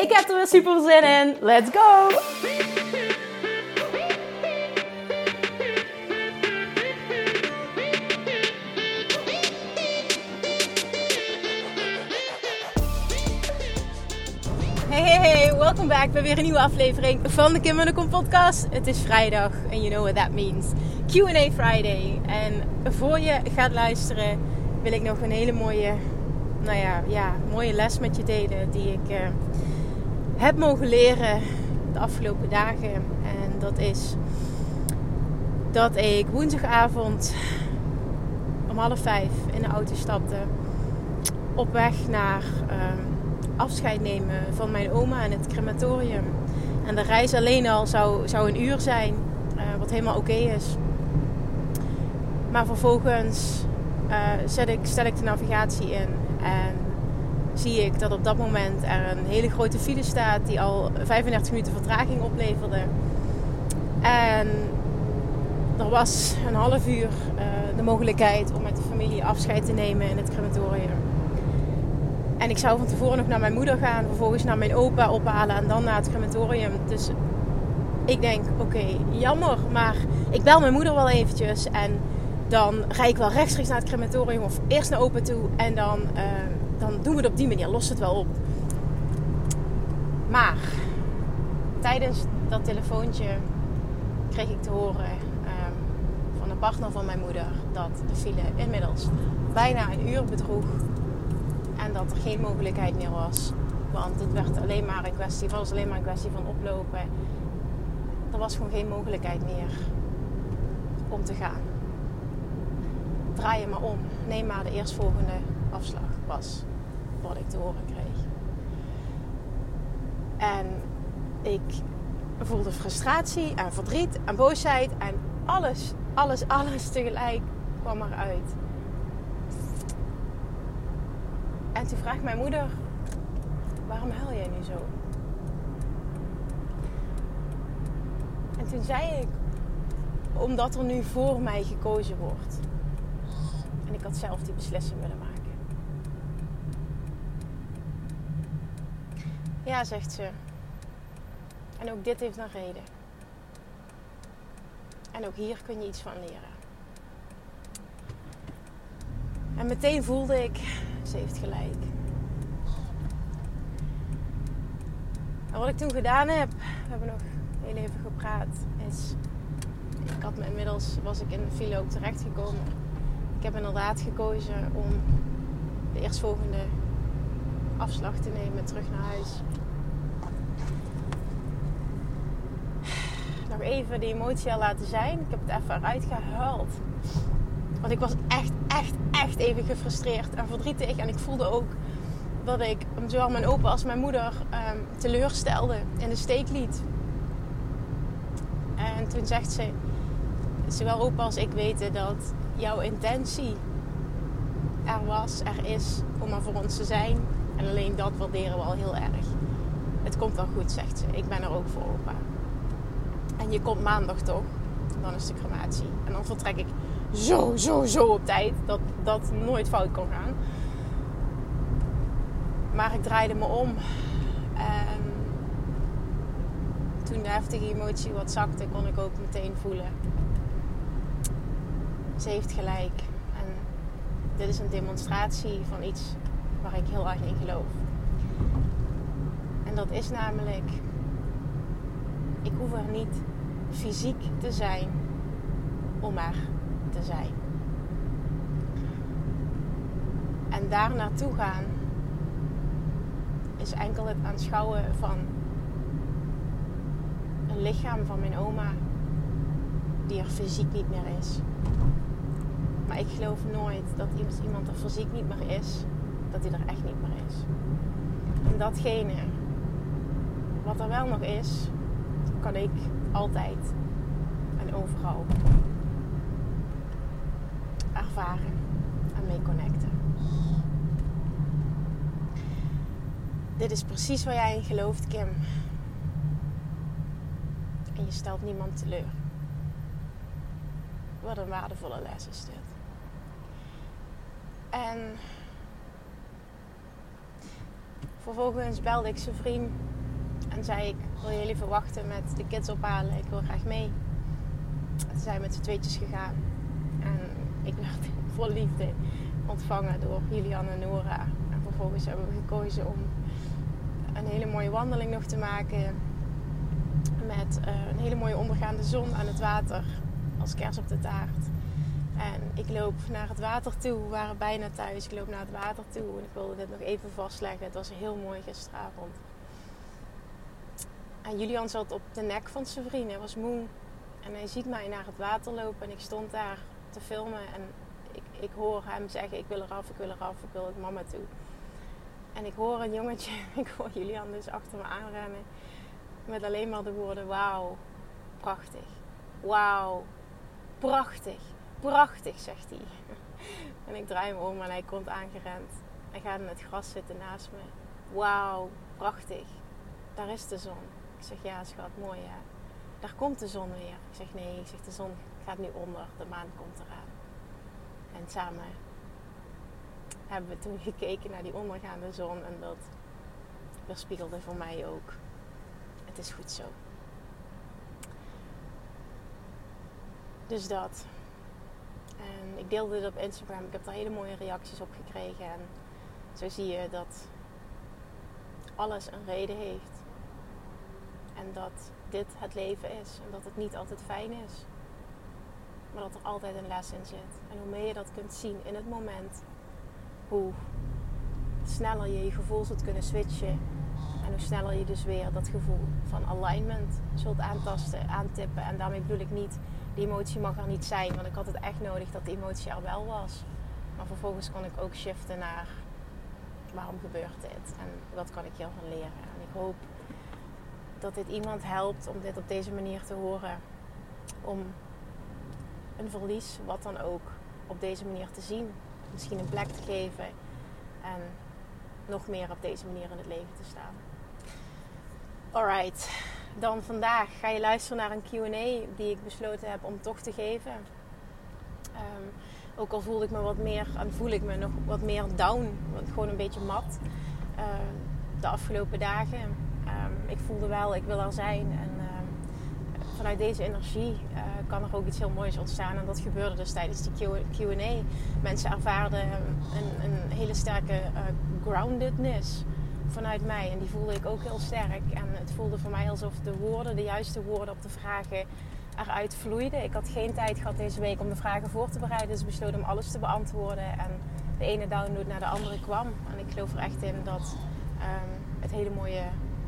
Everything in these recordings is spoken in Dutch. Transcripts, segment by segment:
Ik heb er weer super zin in. Let's go! Hey, hey, hey, welkom back bij weer een nieuwe aflevering van de Kim en de Kom podcast. Het is vrijdag en you know what that means. Q&A Friday. En voor je gaat luisteren wil ik nog een hele mooie, nou ja, ja mooie les met je delen die ik... Uh, heb mogen leren de afgelopen dagen. En dat is dat ik woensdagavond om half vijf in de auto stapte. Op weg naar uh, afscheid nemen van mijn oma in het crematorium. En de reis alleen al zou, zou een uur zijn, uh, wat helemaal oké is. Maar vervolgens uh, zet ik, stel ik de navigatie in en zie ik dat op dat moment er een hele grote file staat die al 35 minuten vertraging opleverde. En er was een half uur uh, de mogelijkheid om met de familie afscheid te nemen in het crematorium. En ik zou van tevoren nog naar mijn moeder gaan, vervolgens naar mijn opa ophalen en dan naar het crematorium. Dus ik denk, oké, jammer, maar ik bel mijn moeder wel eventjes en dan ga ik wel rechtstreeks naar het crematorium of eerst naar opa toe en dan... Uh, dan doen we het op die manier, lost het wel op. Maar tijdens dat telefoontje kreeg ik te horen um, van een partner van mijn moeder dat de file inmiddels bijna een uur bedroeg en dat er geen mogelijkheid meer was. Want het werd alleen maar een kwestie, was alleen maar een kwestie van oplopen. Er was gewoon geen mogelijkheid meer om te gaan. Draai je maar om. Neem maar de eerstvolgende afslag. Was wat ik te horen kreeg. En ik voelde frustratie en verdriet en boosheid en alles, alles, alles tegelijk kwam eruit. En toen vraagt mijn moeder: waarom huil jij nu zo? En toen zei ik: omdat er nu voor mij gekozen wordt. En ik had zelf die beslissing willen maken. Ja, zegt ze. En ook dit heeft een reden. En ook hier kun je iets van leren. En meteen voelde ik, ze heeft gelijk. Wat ik toen gedaan heb, we hebben nog heel even gepraat, is... Ik had me inmiddels, was ik in de file ook terechtgekomen. Ik heb inderdaad gekozen om de eerstvolgende afslag te nemen terug naar huis. Nog even die emotie al laten zijn. Ik heb het even eruit gehuild. Want ik was echt, echt, echt even gefrustreerd en verdrietig. En ik voelde ook dat ik zowel mijn opa als mijn moeder um, teleurstelde in de steek liet. En toen zegt ze, zowel opa als ik weten dat jouw intentie er was, er is om er voor ons te zijn. En alleen dat waarderen we al heel erg. Het komt wel goed, zegt ze. Ik ben er ook voor opa. En je komt maandag toch? Dan is de crematie. En dan vertrek ik zo, zo, zo op tijd. Dat dat nooit fout kon gaan. Maar ik draaide me om. En toen de heftige emotie wat zakte, kon ik ook meteen voelen. Ze heeft gelijk. En dit is een demonstratie van iets waar ik heel erg in geloof. En dat is namelijk, ik hoef er niet fysiek te zijn om er te zijn. En daar naartoe gaan is enkel het aanschouwen van een lichaam van mijn oma die er fysiek niet meer is. Maar ik geloof nooit dat iemand er fysiek niet meer is dat hij er echt niet meer is. En datgene wat er wel nog is, kan ik altijd en overal ervaren en mee connecten. Dit is precies waar jij in gelooft, Kim. En je stelt niemand teleur. Wat een waardevolle les is dit. En vervolgens belde ik zijn vriend en zei ik, wil jullie verwachten met de kids ophalen? Ik wil graag mee. Toen zijn met z'n tweetjes gegaan. En ik werd vol liefde ontvangen door Julian en Nora. En vervolgens hebben we gekozen om een hele mooie wandeling nog te maken. Met uh, een hele mooie ondergaande zon aan het water. Als kers op de taart. En ik loop naar het water toe. We waren bijna thuis. Ik loop naar het water toe. En ik wilde dit nog even vastleggen. Het was heel mooi gisteravond. En Julian zat op de nek van zijn vriend. Hij was moe. En hij ziet mij naar het water lopen. En ik stond daar te filmen. En ik, ik hoor hem zeggen: Ik wil eraf, ik wil eraf, ik wil het mama toe. En ik hoor een jongetje, ik hoor Julian dus achter me aanrennen. Met alleen maar de woorden: Wauw, prachtig. Wauw, prachtig. Prachtig, zegt hij. En ik draai me om en hij komt aangerend. Hij gaat in het gras zitten naast me. Wauw, prachtig. Daar is de zon. Ik zeg ja, schat, mooi ja. Daar komt de zon weer. Ik zeg nee, ik zeg de zon gaat nu onder. De maan komt eraan. En samen hebben we toen gekeken naar die ondergaande zon en dat weerspiegelde voor mij ook. Het is goed zo. Dus dat. En ik deelde dit op Instagram. Ik heb daar hele mooie reacties op gekregen. En zo zie je dat alles een reden heeft. En dat dit het leven is. En dat het niet altijd fijn is. Maar dat er altijd een les in zit. En hoe meer je dat kunt zien in het moment, hoe sneller je je gevoel zult kunnen switchen. En hoe sneller je dus weer dat gevoel van alignment zult aantasten, aantippen. En daarmee bedoel ik niet, die emotie mag er niet zijn. Want ik had het echt nodig dat die emotie er wel was. Maar vervolgens kon ik ook shiften naar waarom gebeurt dit? En wat kan ik hiervan leren? En ik hoop dat dit iemand helpt om dit op deze manier te horen. Om een verlies, wat dan ook, op deze manier te zien. Misschien een plek te geven en nog meer op deze manier in het leven te staan. Alright, dan vandaag ga je luisteren naar een QA die ik besloten heb om toch te geven. Um, ook al voelde ik me wat meer en voel ik me nog wat meer down, gewoon een beetje mat uh, de afgelopen dagen. Um, ik voelde wel, ik wil er zijn en vanuit deze energie uh, kan er ook iets heel moois ontstaan. En dat gebeurde dus tijdens die QA. Mensen ervaarden een, een hele sterke uh, groundedness vanuit mij. En die voelde ik ook heel sterk. En het voelde voor mij alsof de woorden, de juiste woorden op de vragen eruit vloeiden. Ik had geen tijd gehad deze week om de vragen voor te bereiden. Dus besloot om alles te beantwoorden. En de ene download naar de andere kwam. En ik geloof er echt in dat um, het hele mooie,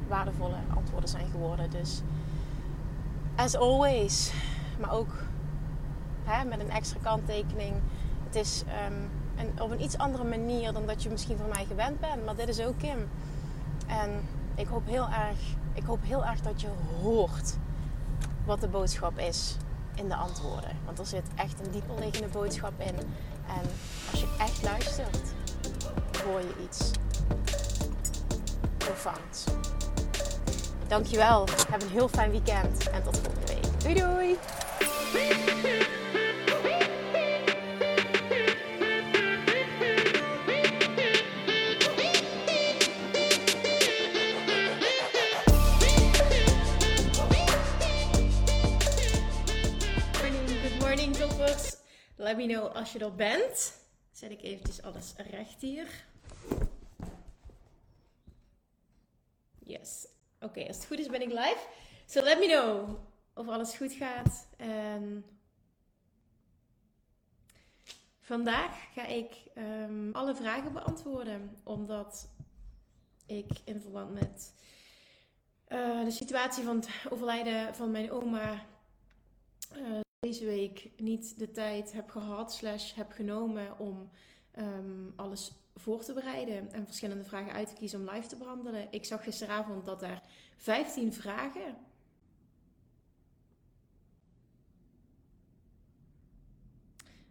waardevolle antwoorden zijn geworden. Dus as always. Maar ook hè, met een extra kanttekening. Het is um, op een iets andere manier dan dat je misschien van mij gewend bent. Maar dit is ook Kim. En ik hoop heel erg, ik hoop heel erg dat je hoort wat de boodschap is in de antwoorden. Want er zit echt een dieperliggende boodschap in. En als je echt luistert, hoor je iets profounds. Dankjewel. Heb een heel fijn weekend en tot volgende week. Doei doei! Morning, toppers. Let me know als je er bent. Zet ik eventjes alles recht hier. Yes. Oké, als het goed is ben ik live. So let me know of alles goed gaat. En vandaag ga ik um, alle vragen beantwoorden. Omdat ik in verband met uh, de situatie van het overlijden van mijn oma... Uh, deze week niet de tijd heb gehad, slash heb genomen om ehm, alles voor te bereiden en verschillende vragen uit te kiezen om live te behandelen. Ik zag gisteravond dat er 15 vragen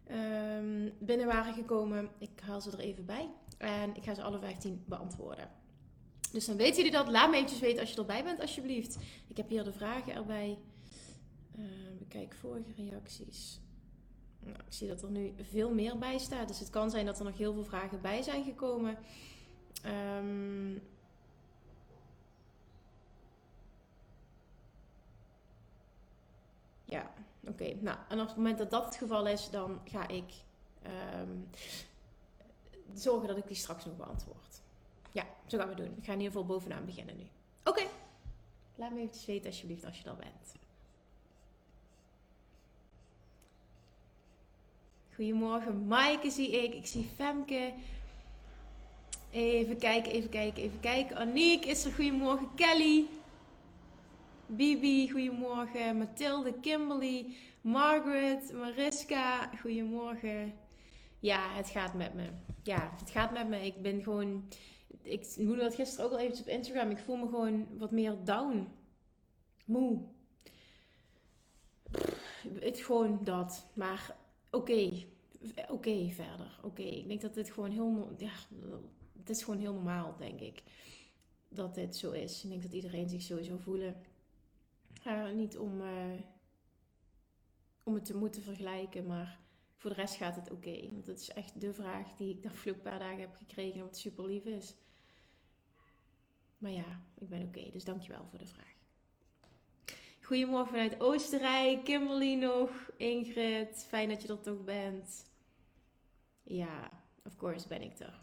ehm, binnen waren gekomen. Ik haal ze er even bij en ik ga ze alle 15 beantwoorden. Dus dan weten jullie dat. Laat me eventjes weten als je erbij bent, alsjeblieft. Ik heb hier de vragen erbij. Ehm, bekijk vorige reacties. Nou, ik zie dat er nu veel meer bij staat. Dus het kan zijn dat er nog heel veel vragen bij zijn gekomen. Um, ja, oké. Nou, en op het moment dat dat het geval is, dan ga ik um, zorgen dat ik die straks nog beantwoord. Ja, zo gaan we doen. Ik ga in ieder geval bovenaan beginnen nu. Oké. Laat me even weten alsjeblieft als je er bent. Goedemorgen, Maaike zie ik. Ik zie Femke. Even kijken, even kijken, even kijken. Aniek is er. Goedemorgen, Kelly. Bibi, goedemorgen. Mathilde, Kimberly, Margaret, Mariska, goedemorgen. Ja, het gaat met me. Ja, het gaat met me. Ik ben gewoon. Ik noemde dat gisteren ook al eventjes op Instagram. Ik voel me gewoon wat meer down. Moe. Het gewoon dat. Maar oké. Oké, verder. Oké. Ik denk dat dit gewoon heel. Ja, het is gewoon heel normaal, denk ik. Dat dit zo is. Ik denk dat iedereen zich sowieso voelen. Uh, niet om, uh, om het te moeten vergelijken, maar voor de rest gaat het oké. Want dat is echt de vraag die ik de afgelopen paar dagen heb gekregen, wat super lief is. Maar ja, ik ben oké, dus dankjewel voor de vraag. Goedemorgen vanuit Oostenrijk, Kimberly nog, Ingrid, fijn dat je er toch bent. Ja, of course ben ik er.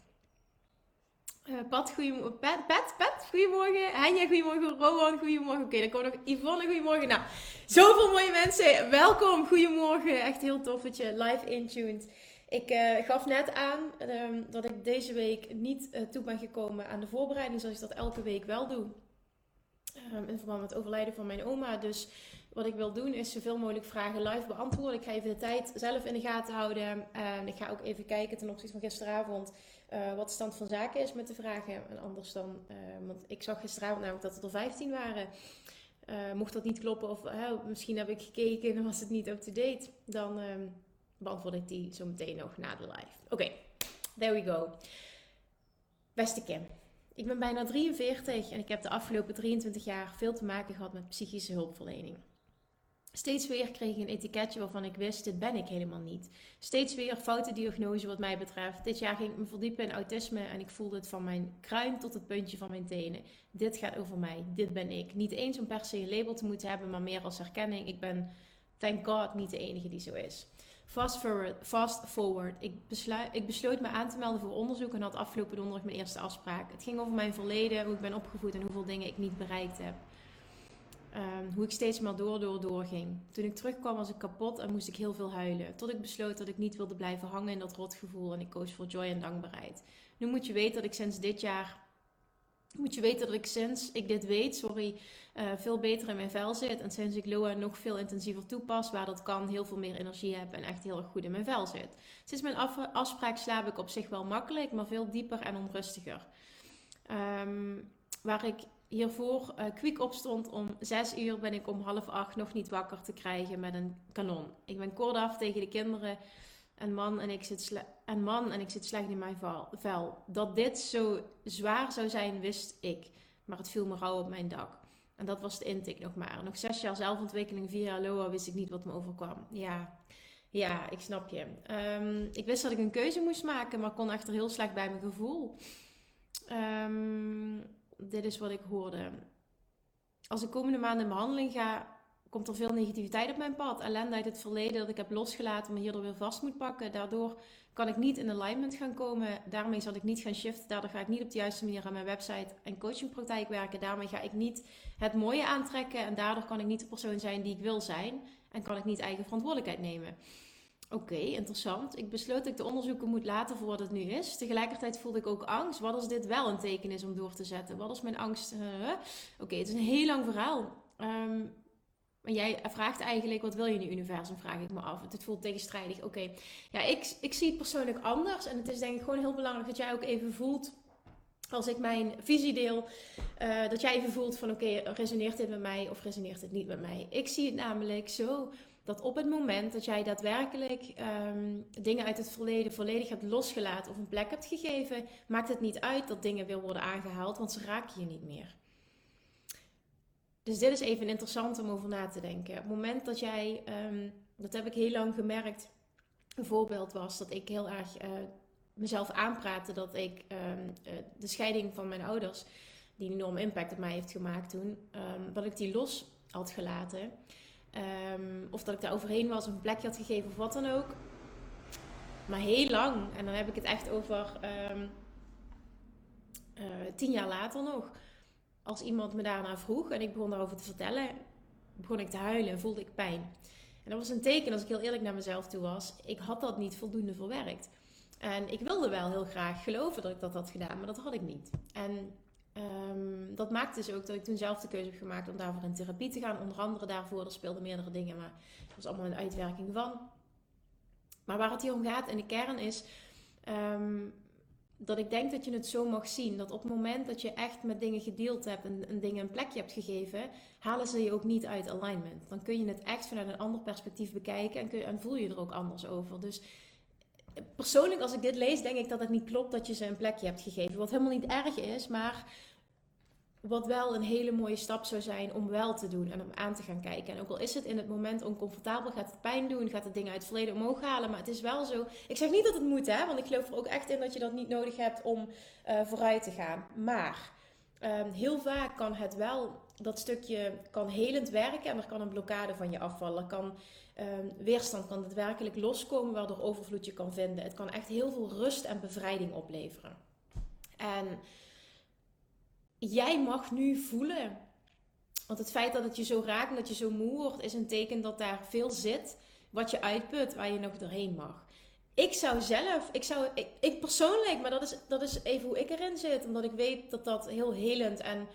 Uh, Pat, goedemorgen. Pat, Pat, Pat, goedemorgen. Henja, goedemorgen. Rowan, goedemorgen. Oké, dan komt nog Yvonne, goedemorgen. Nou, zoveel mooie mensen. Welkom, goedemorgen. Echt heel tof dat je live intuned. Ik uh, gaf net aan um, dat ik deze week niet uh, toe ben gekomen aan de voorbereiding, zoals ik dat elke week wel doe. Um, in verband met het overlijden van mijn oma. Dus wat ik wil doen is zoveel mogelijk vragen live beantwoorden. Ik ga even de tijd zelf in de gaten houden. En ik ga ook even kijken ten opzichte van gisteravond uh, wat de stand van zaken is met de vragen. En anders dan, uh, want ik zag gisteravond namelijk dat het er 15 waren. Uh, mocht dat niet kloppen of misschien heb ik gekeken en was het niet up-to-date, dan beantwoord ik die zo meteen nog na de live. Oké, there we go. Beste Kim, ik ben bijna 43 en ik heb de afgelopen 23 jaar veel te maken gehad met psychische hulpverlening. Steeds weer kreeg ik een etiketje waarvan ik wist, dit ben ik helemaal niet. Steeds weer foute diagnose wat mij betreft. Dit jaar ging ik me verdiepen in autisme en ik voelde het van mijn kruin tot het puntje van mijn tenen. Dit gaat over mij, dit ben ik. Niet eens om per se een label te moeten hebben, maar meer als herkenning. Ik ben, thank God, niet de enige die zo is. Fast forward, fast forward. Ik, besluit, ik besloot me aan te melden voor onderzoek en had afgelopen donderdag mijn eerste afspraak. Het ging over mijn verleden, hoe ik ben opgevoed en hoeveel dingen ik niet bereikt heb. Um, hoe ik steeds maar door, door, door ging. Toen ik terugkwam was ik kapot en moest ik heel veel huilen. Tot ik besloot dat ik niet wilde blijven hangen in dat rotgevoel en ik koos voor joy en dankbaarheid. Nu moet je weten dat ik sinds dit jaar, moet je weten dat ik sinds ik dit weet, sorry, uh, veel beter in mijn vel zit. En sinds ik Loa nog veel intensiever toepas, waar dat kan, heel veel meer energie heb en echt heel erg goed in mijn vel zit. Sinds mijn af afspraak slaap ik op zich wel makkelijk, maar veel dieper en onrustiger. Um, waar ik hiervoor uh, kwiek opstond om 6 uur, ben ik om half acht nog niet wakker te krijgen met een kanon. Ik ben kort af tegen de kinderen en man en ik zit, en man en ik zit slecht in mijn vel. Dat dit zo zwaar zou zijn, wist ik. Maar het viel me rauw op mijn dak. En dat was de intake nog maar. Nog zes jaar zelfontwikkeling, vier jaar LOA, wist ik niet wat me overkwam. Ja, ja ik snap je. Um, ik wist dat ik een keuze moest maken, maar kon echter heel slecht bij mijn gevoel. Um, dit is wat ik hoorde. Als ik komende maanden in behandeling ga, komt er veel negativiteit op mijn pad. Ellende uit het verleden dat ik heb losgelaten, maar hierdoor weer vast moet pakken. Daardoor kan ik niet in alignment gaan komen. Daarmee zal ik niet gaan shiften. Daardoor ga ik niet op de juiste manier aan mijn website en coachingpraktijk werken. Daarmee ga ik niet het mooie aantrekken. En daardoor kan ik niet de persoon zijn die ik wil zijn. En kan ik niet eigen verantwoordelijkheid nemen. Oké, interessant. Ik besloot dat ik de onderzoeken moet laten voor wat het nu is. Tegelijkertijd voelde ik ook angst. Wat als dit wel een teken is om door te zetten? Wat als mijn angst... Uh, Oké, het is een heel lang verhaal. Um, jij vraagt eigenlijk, wat wil je in het universum? Vraag ik me af. Het voelt tegenstrijdig. Oké, ja, ik, ik zie het persoonlijk anders. En het is denk ik gewoon heel belangrijk dat jij ook even voelt als ik mijn visie deel, uh, dat jij even voelt van oké, resoneert dit met mij of resoneert het niet met mij? Ik zie het namelijk zo dat op het moment dat jij daadwerkelijk ehm, dingen uit het verleden volledig hebt losgelaten of een plek hebt gegeven, maakt het niet uit dat dingen weer worden aangehaald, want ze raken je niet meer. Dus dit is even interessant om over na te denken. Op het moment dat jij, ehm, dat heb ik heel lang gemerkt, een voorbeeld was dat ik heel erg uh, mezelf aanpraatte dat ik ehm, eh, de scheiding van mijn ouders, die een enorme impact op mij heeft gemaakt toen, dat ik die los had gelaten. Ehm, of dat ik daar overheen was een plekje had gegeven of wat dan ook. Maar heel lang, en dan heb ik het echt over uh, tien jaar later nog. Als iemand me daarna vroeg en ik begon daarover te vertellen, begon ik te huilen en voelde ik pijn. En dat was een teken, als ik heel eerlijk naar mezelf toe was, ik had dat niet voldoende verwerkt. En ik wilde wel heel graag geloven dat ik dat had gedaan, maar dat had ik niet. En Um, dat maakte dus ook dat ik toen zelf de keuze heb gemaakt om daarvoor in therapie te gaan. Onder andere daarvoor, er speelden meerdere dingen, maar dat was allemaal een uitwerking van. Maar waar het hier om gaat in de kern is um, dat ik denk dat je het zo mag zien. Dat op het moment dat je echt met dingen gedeeld hebt en, en dingen een plekje hebt gegeven, halen ze je ook niet uit alignment. Dan kun je het echt vanuit een ander perspectief bekijken en, kun, en voel je er ook anders over. Dus persoonlijk, als ik dit lees, denk ik dat het niet klopt dat je ze een plekje hebt gegeven. Wat helemaal niet erg is, maar wat wel een hele mooie stap zou zijn om wel te doen en om aan te gaan kijken. En ook al is het in het moment oncomfortabel, gaat het pijn doen, gaat het dingen uit het verleden omhoog halen. Maar het is wel zo. Ik zeg niet dat het moet, hè, want ik geloof er ook echt in dat je dat niet nodig hebt om uh, vooruit te gaan. Maar um, heel vaak kan het wel, dat stukje kan helend werken en er kan een blokkade van je afvallen. Kan um, weerstand kan daadwerkelijk loskomen, waardoor overvloed je kan vinden. Het kan echt heel veel rust en bevrijding opleveren. En jij mag nu voelen. Want het feit dat het je zo raakt en dat je zo moe wordt, is een teken dat daar veel zit wat je uitput, waar je nog doorheen mag. Ik zou zelf, ik zou, ik, persoonlijk, maar dat is, dat is even hoe ik erin zit, omdat ik weet dat dat heel helend en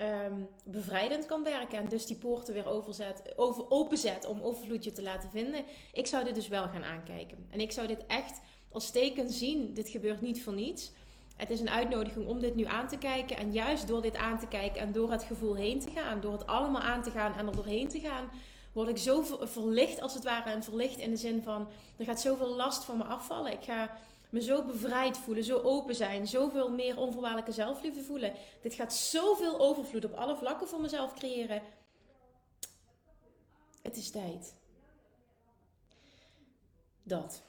um, bevrijdend kan werken. En dus die poorten weer overzet, over, openzet om overvloedje te laten vinden. Ik zou dit dus wel gaan aankijken. En ik zou dit echt als teken zien. Dit gebeurt niet voor niets. Het is een uitnodiging om dit nu aan te kijken. En juist door dit aan te kijken en door het gevoel heen te gaan, door het allemaal aan te gaan en er doorheen te gaan, word ik zo verlicht als het ware. En verlicht in de zin van, er gaat zoveel last van me afvallen. Ik ga me zo bevrijd voelen, zo open zijn, zoveel meer onvoorwaardelijke zelfliefde voelen. Dit gaat zoveel overvloed op alle vlakken voor mezelf creëren. Het is tijd. Dat.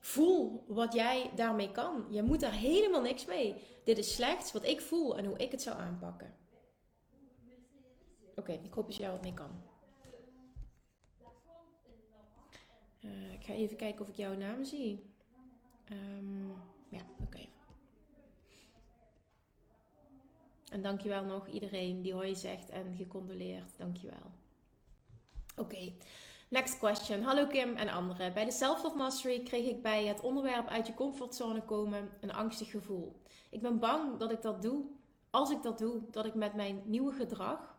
Voel wat jij daarmee kan. Je moet daar helemaal niks mee. Dit is slechts wat ik voel en hoe ik het zou aanpakken. Oké, ik hoop dat jij wat mee kan. Uh, ik ga even kijken of ik jouw naam zie. Um, ja, oké. Okay. En dankjewel nog iedereen die hoi zegt en gecondoleerd. Dankjewel. Oké. Next question. Hallo Kim en anderen. Bij de Self-Love Mastery kreeg ik bij het onderwerp uit je comfortzone komen een angstig gevoel. Ik ben bang dat ik dat doe. Als ik dat doe, dat ik met mijn nieuwe gedrag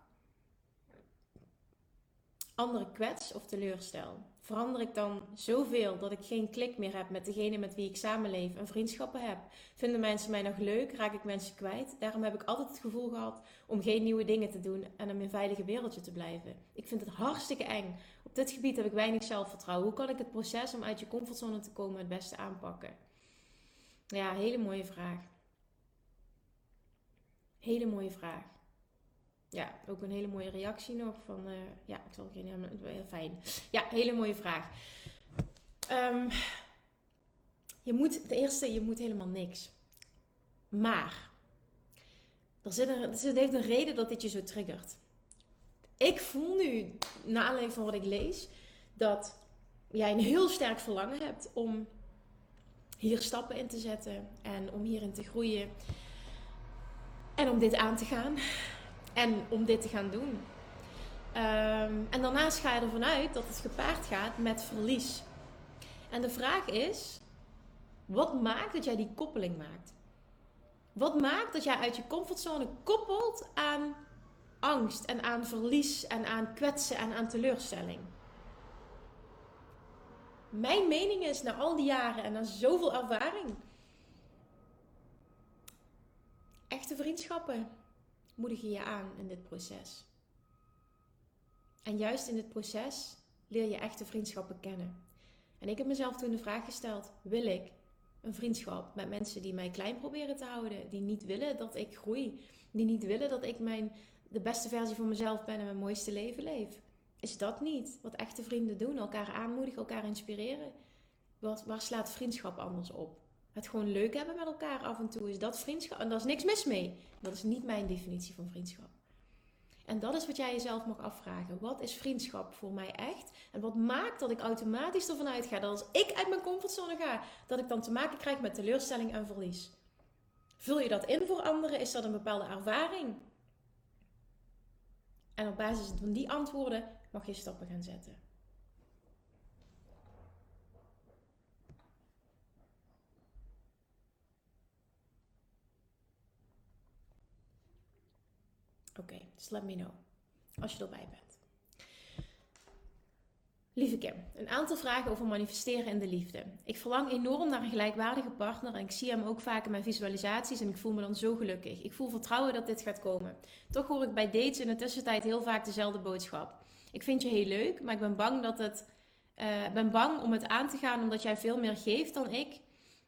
anderen kwets of teleurstel? Verander ik dan zoveel dat ik geen klik meer heb met degene met wie ik samenleef en vriendschappen heb? Vinden mensen mij nog leuk? Raak ik mensen kwijt? Daarom heb ik altijd het gevoel gehad om geen nieuwe dingen te doen en in een veilige wereldje te blijven. Ik vind het hartstikke eng. Op dit gebied heb ik weinig zelfvertrouwen. Hoe kan ik het proces om uit je comfortzone te komen het beste aanpakken? Ja, hele mooie vraag. Hele mooie vraag. Ja, ook een hele mooie reactie nog van, uh, ja, ik zal geen heel fijn. Ja, hele mooie vraag. Um, je moet, de eerste, je moet helemaal niks. Maar, er zit een, er heeft een reden dat dit je zo triggert. Ik voel nu, na aanleiding van wat ik lees, dat jij een heel sterk verlangen hebt om hier stappen in te zetten en om hierin te groeien en om dit aan te gaan. En om dit te gaan doen. Um, en daarnaast ga je ervan uit dat het gepaard gaat met verlies. En de vraag is: wat maakt dat jij die koppeling maakt? Wat maakt dat jij uit je comfortzone koppelt aan angst en aan verlies en aan kwetsen en aan teleurstelling? Mijn mening is na al die jaren en na zoveel ervaring. Echte vriendschappen moedigen je aan in dit proces. En juist in dit proces leer je echte vriendschappen kennen. En ik heb mezelf toen de vraag gesteld: wil ik een vriendschap met mensen die mij klein proberen te houden, die niet willen dat ik groei, die niet willen dat ik mijn, de beste versie van mezelf ben en mijn mooiste leven leef? Is dat niet wat echte vrienden doen? Elkaar aanmoedigen, elkaar inspireren? Wat, waar slaat vriendschap anders op? Het gewoon leuk hebben met elkaar af en toe is dat vriendschap. En daar is niks mis mee. Dat is niet mijn definitie van vriendschap. En dat is wat jij jezelf mag afvragen. Wat is vriendschap voor mij echt? En wat maakt dat ik automatisch ervan uitga dat als ik uit mijn comfortzone ga, dat ik dan te maken krijg met teleurstelling en verlies? Vul je dat in voor anderen? Is dat een bepaalde ervaring? En op basis van die antwoorden mag je stappen gaan zetten. Oké, dus let me know als je erbij bent. Lieve Kim, een aantal vragen over manifesteren in de liefde. Ik verlang enorm naar een gelijkwaardige partner en ik zie hem ook vaak in mijn visualisaties en ik voel me dan zo gelukkig. Ik voel vertrouwen dat dit gaat komen. Toch hoor ik bij dates in de tussentijd heel vaak dezelfde boodschap. Ik vind je heel leuk, maar ik ben bang, dat het, uh, ben bang om het aan te gaan omdat jij veel meer geeft dan ik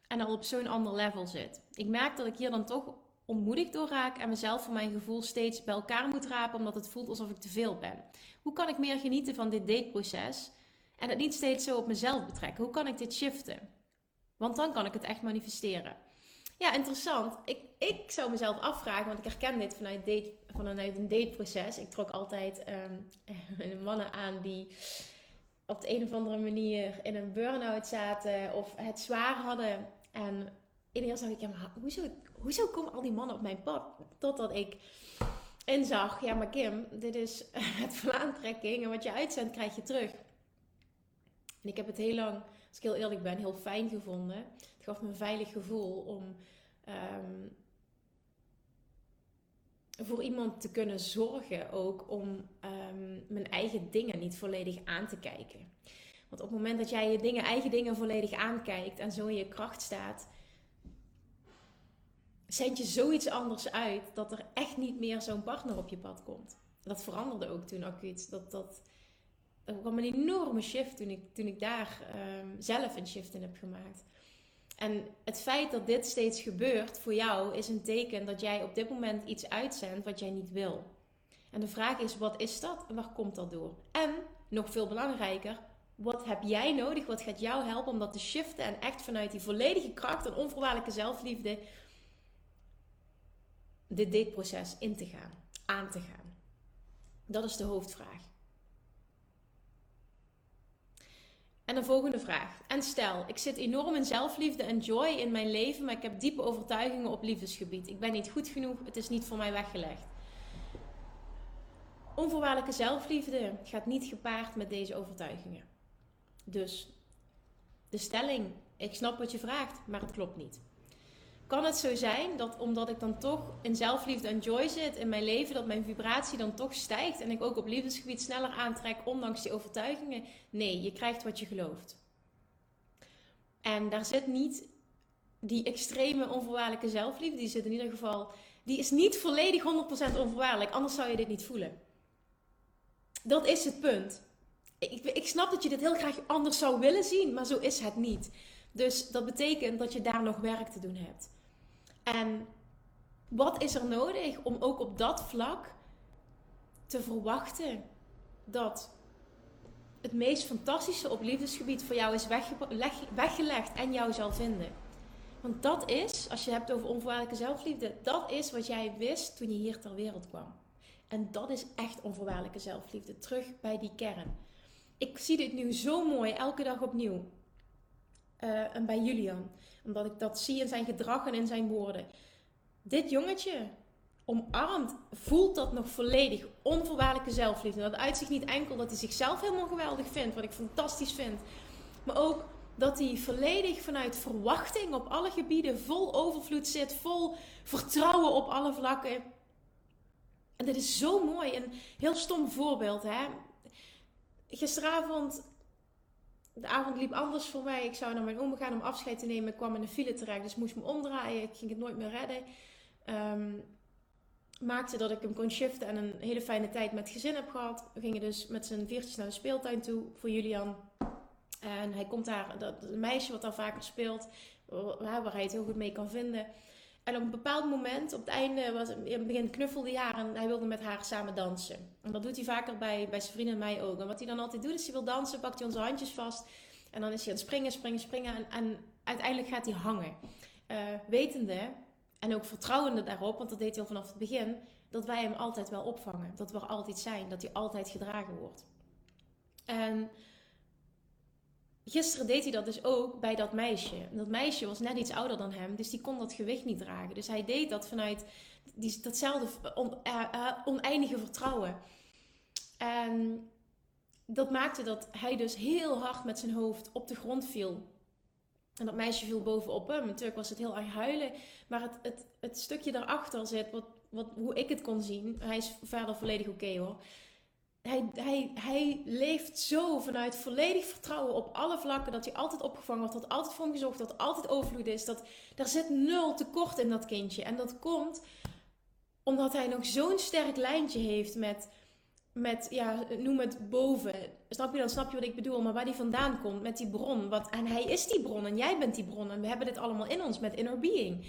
en al op zo'n ander level zit. Ik merk dat ik hier dan toch ontmoedigd door raak en mezelf voor mijn gevoel steeds bij elkaar moet rapen omdat het voelt alsof ik te veel ben. Hoe kan ik meer genieten van dit dateproces en het niet steeds zo op mezelf betrekken? Hoe kan ik dit shiften? Want dan kan ik het echt manifesteren. Ja, interessant. Ik, ik zou mezelf afvragen, want ik herken dit vanuit, date, vanuit een dateproces. Ik trok altijd um, mannen aan die op de een of andere manier in een burn-out zaten of het zwaar hadden. En ineens dacht ik, ja, maar hoezo, hoezo komen al die mannen op mijn pad? Totdat ik inzag, ja maar Kim, dit is het vlaantrekking en wat je uitzendt krijg je terug. En ik heb het heel lang, als ik heel eerlijk ben, heel fijn gevonden. Het gaf me een veilig gevoel om um, voor iemand te kunnen zorgen ook om um, mijn eigen dingen niet volledig aan te kijken. Want op het moment dat jij je dingen, eigen dingen volledig aankijkt en zo in je kracht staat, zend je zoiets anders uit dat er echt niet meer zo'n partner op je pad komt. Dat veranderde ook toen acuut. Dat, dat, er kwam een enorme shift toen ik, toen ik daar um, zelf een shift in heb gemaakt. En het feit dat dit steeds gebeurt voor jou is een teken dat jij op dit moment iets uitzendt wat jij niet wil. En de vraag is: wat is dat en waar komt dat door? En nog veel belangrijker, wat heb jij nodig? Wat gaat jou helpen om dat te shiften en echt vanuit die volledige kracht en onvoorwaardelijke zelfliefde dit dateproces in te gaan, aan te gaan? Dat is de hoofdvraag. En de volgende vraag. En stel, ik zit enorm in zelfliefde en joy in mijn leven, maar ik heb diepe overtuigingen op liefdesgebied. Ik ben niet goed genoeg, het is niet voor mij weggelegd. Onvoorwaardelijke zelfliefde gaat niet gepaard met deze overtuigingen. Dus de stelling, ik snap wat je vraagt, maar het klopt niet kan het zo zijn dat omdat ik dan toch in zelfliefde en joy zit in mijn leven, dat mijn vibratie dan toch stijgt en ik ook op liefdesgebied sneller aantrek, ondanks die overtuigingen? Nee, je krijgt wat je gelooft. En daar zit niet die extreme onvoorwaardelijke zelfliefde, die zit in ieder geval, die is niet volledig 100% onvoorwaardelijk, anders zou je dit niet voelen. Dat is het punt. Ik, ik snap dat je dit heel graag anders zou willen zien, maar zo is het niet. Dus dat betekent dat je daar nog werk te doen hebt. En wat is er nodig om ook op dat vlak te verwachten dat het meest fantastische op liefdesgebied voor jou is weggelegd en jou zal vinden? Want dat is, als je het hebt over onvoorwaardelijke zelfliefde, dat is wat jij wist toen je hier ter wereld kwam. En dat is echt onvoorwaardelijke zelfliefde. Terug bij die kern. Ik zie dit nu zo mooi elke dag opnieuw. Uh, en bij Julian omdat ik dat zie in zijn gedrag en in zijn woorden. Dit jongetje omarmt, voelt dat nog volledig. Onvoorwaardelijke zelfliefde. Dat uitzicht niet enkel dat hij zichzelf helemaal geweldig vindt, wat ik fantastisch vind. Maar ook dat hij volledig vanuit verwachting op alle gebieden vol overvloed zit, vol vertrouwen op alle vlakken. En dit is zo mooi. Een heel stom voorbeeld. Hè? Gisteravond de avond liep anders voor mij. Ik zou naar mijn oom gaan om afscheid te nemen. Ik kwam in de file terecht, dus moest me omdraaien. Ik ging het nooit meer redden. Ehm, maakte dat ik hem kon shiften en een hele fijne tijd met gezin heb gehad. We gingen dus met z'n viertjes naar de speeltuin toe voor Julian. En hij komt daar, dat een meisje wat daar vaker speelt, waar hij het heel goed mee kan vinden. En op een bepaald moment, op het einde, was, in het begin knuffelde hij haar en hij wilde met haar samen dansen. En dat doet hij vaker bij, bij zijn vrienden en mij ook. En wat hij dan altijd doet, is hij wil dansen, pakt hij onze handjes vast. En dan is hij aan het springen, springen, springen. En, en uiteindelijk gaat hij hangen. Uh, wetende en ook vertrouwende daarop, want dat deed hij al vanaf het begin, dat wij hem altijd wel opvangen. Dat we er altijd zijn, dat hij altijd gedragen wordt. En gisteren deed hij dat dus ook bij dat meisje. Dat meisje was net iets ouder dan hem, dus die kon dat gewicht niet dragen. Dus hij deed dat vanuit die, datzelfde on, uh, oneindige vertrouwen. En dat maakte dat hij dus heel hard met zijn hoofd op de grond viel. En dat meisje viel bovenop hem. Natuurlijk was het heel erg huilen. Maar het, het, het stukje daarachter zit, wat, wat, hoe ik het kon zien. Hij is verder volledig oké hoor. Hij, hij, hij leeft zo vanuit volledig vertrouwen op alle vlakken. Dat hij altijd opgevangen wordt. Dat altijd voor hem gezorgd Dat altijd overvloed is. Dat, er zit nul tekort in dat kindje. En dat komt omdat hij nog zo'n sterk lijntje heeft met met, ja, noem het boven. Snap je dan? Snap je wat ik bedoel? Maar waar die vandaan komt, met die bron. En hij is die bron en jij bent die bron. En we hebben dit allemaal in ons met inner being.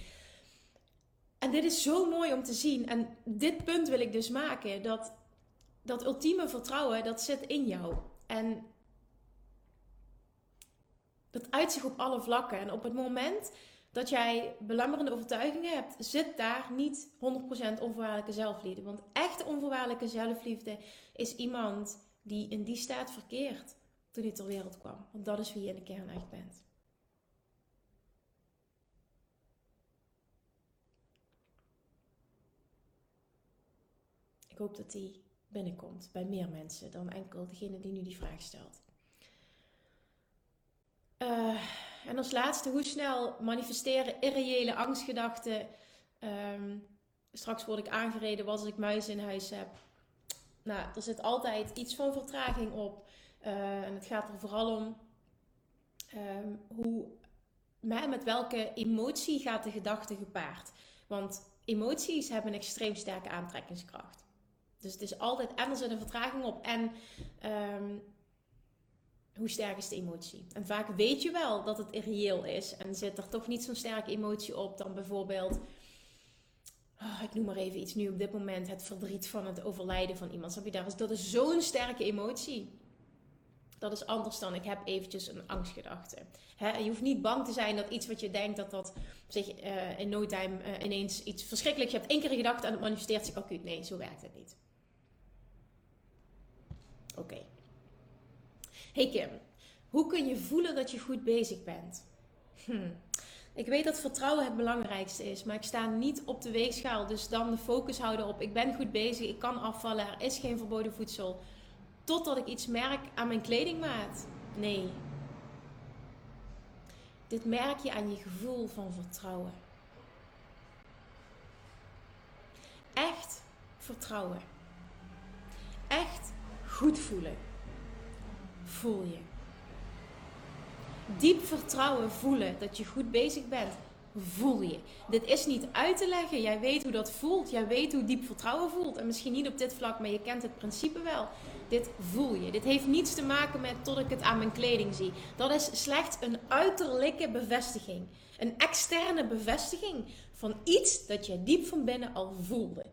En dit is zo mooi om te zien. En dit punt wil ik dus maken. Dat, dat ultieme vertrouwen, dat zit in jou. En dat uit zich op alle vlakken. En op het moment dat jij belemmerende overtuigingen hebt, zit daar niet 100% onvoorwaardelijke zelfliefde. Want echte onvoorwaardelijke zelfliefde is iemand die in die staat verkeert toen hij ter wereld kwam. Want dat is wie je in de kern echt bent. Ik hoop dat die binnenkomt bij meer mensen dan enkel degene die nu die vraag stelt. Uh, en als laatste, hoe snel manifesteren irreële angstgedachten. Um, straks word ik aangereden als ik muizen in huis heb. Nou, er zit altijd iets van vertraging op. Uh, en het gaat er vooral om um, hoe, met welke emotie gaat de gedachte gepaard. Want emoties hebben een extreem sterke aantrekkingskracht. Dus het is altijd, en er zit een vertraging op. En um, hoe sterk is de emotie? En vaak weet je wel dat het irreëel is en zit er toch niet zo'n sterke emotie op dan bijvoorbeeld, oh, ik noem maar even iets nu op dit moment, het verdriet van het overlijden van iemand. Snap je daar? Dat is zo'n sterke emotie. Dat is anders dan ik heb eventjes een angstgedachte. Je hoeft niet bang te zijn dat iets wat je denkt dat dat zich uh, in no time uh, ineens iets verschrikkelijks. Je hebt één keer een gedachte en het manifesteert zich acuut. Nee, zo werkt het niet. Oké. Hey Kim, hoe kun je voelen dat je goed bezig bent? Hm. Ik weet dat vertrouwen het belangrijkste is, maar ik sta niet op de weegschaal. Dus dan de focus houden op: ik ben goed bezig, ik kan afvallen, er is geen verboden voedsel. Totdat ik iets merk aan mijn kledingmaat. Nee. Dit merk je aan je gevoel van vertrouwen. Echt vertrouwen. Goed voelen voel je. Diep vertrouwen voelen dat je goed bezig bent, voel je. Dit is niet uit te leggen. Jij weet hoe dat voelt. Jij weet hoe diep vertrouwen voelt. En misschien niet op dit vlak, maar je kent het principe wel. Dit voel je. Dit heeft niets te maken met tot ik het aan mijn kleding zie. Dat is slechts een uiterlijke bevestiging. Een externe bevestiging van iets dat je diep van binnen al voelde.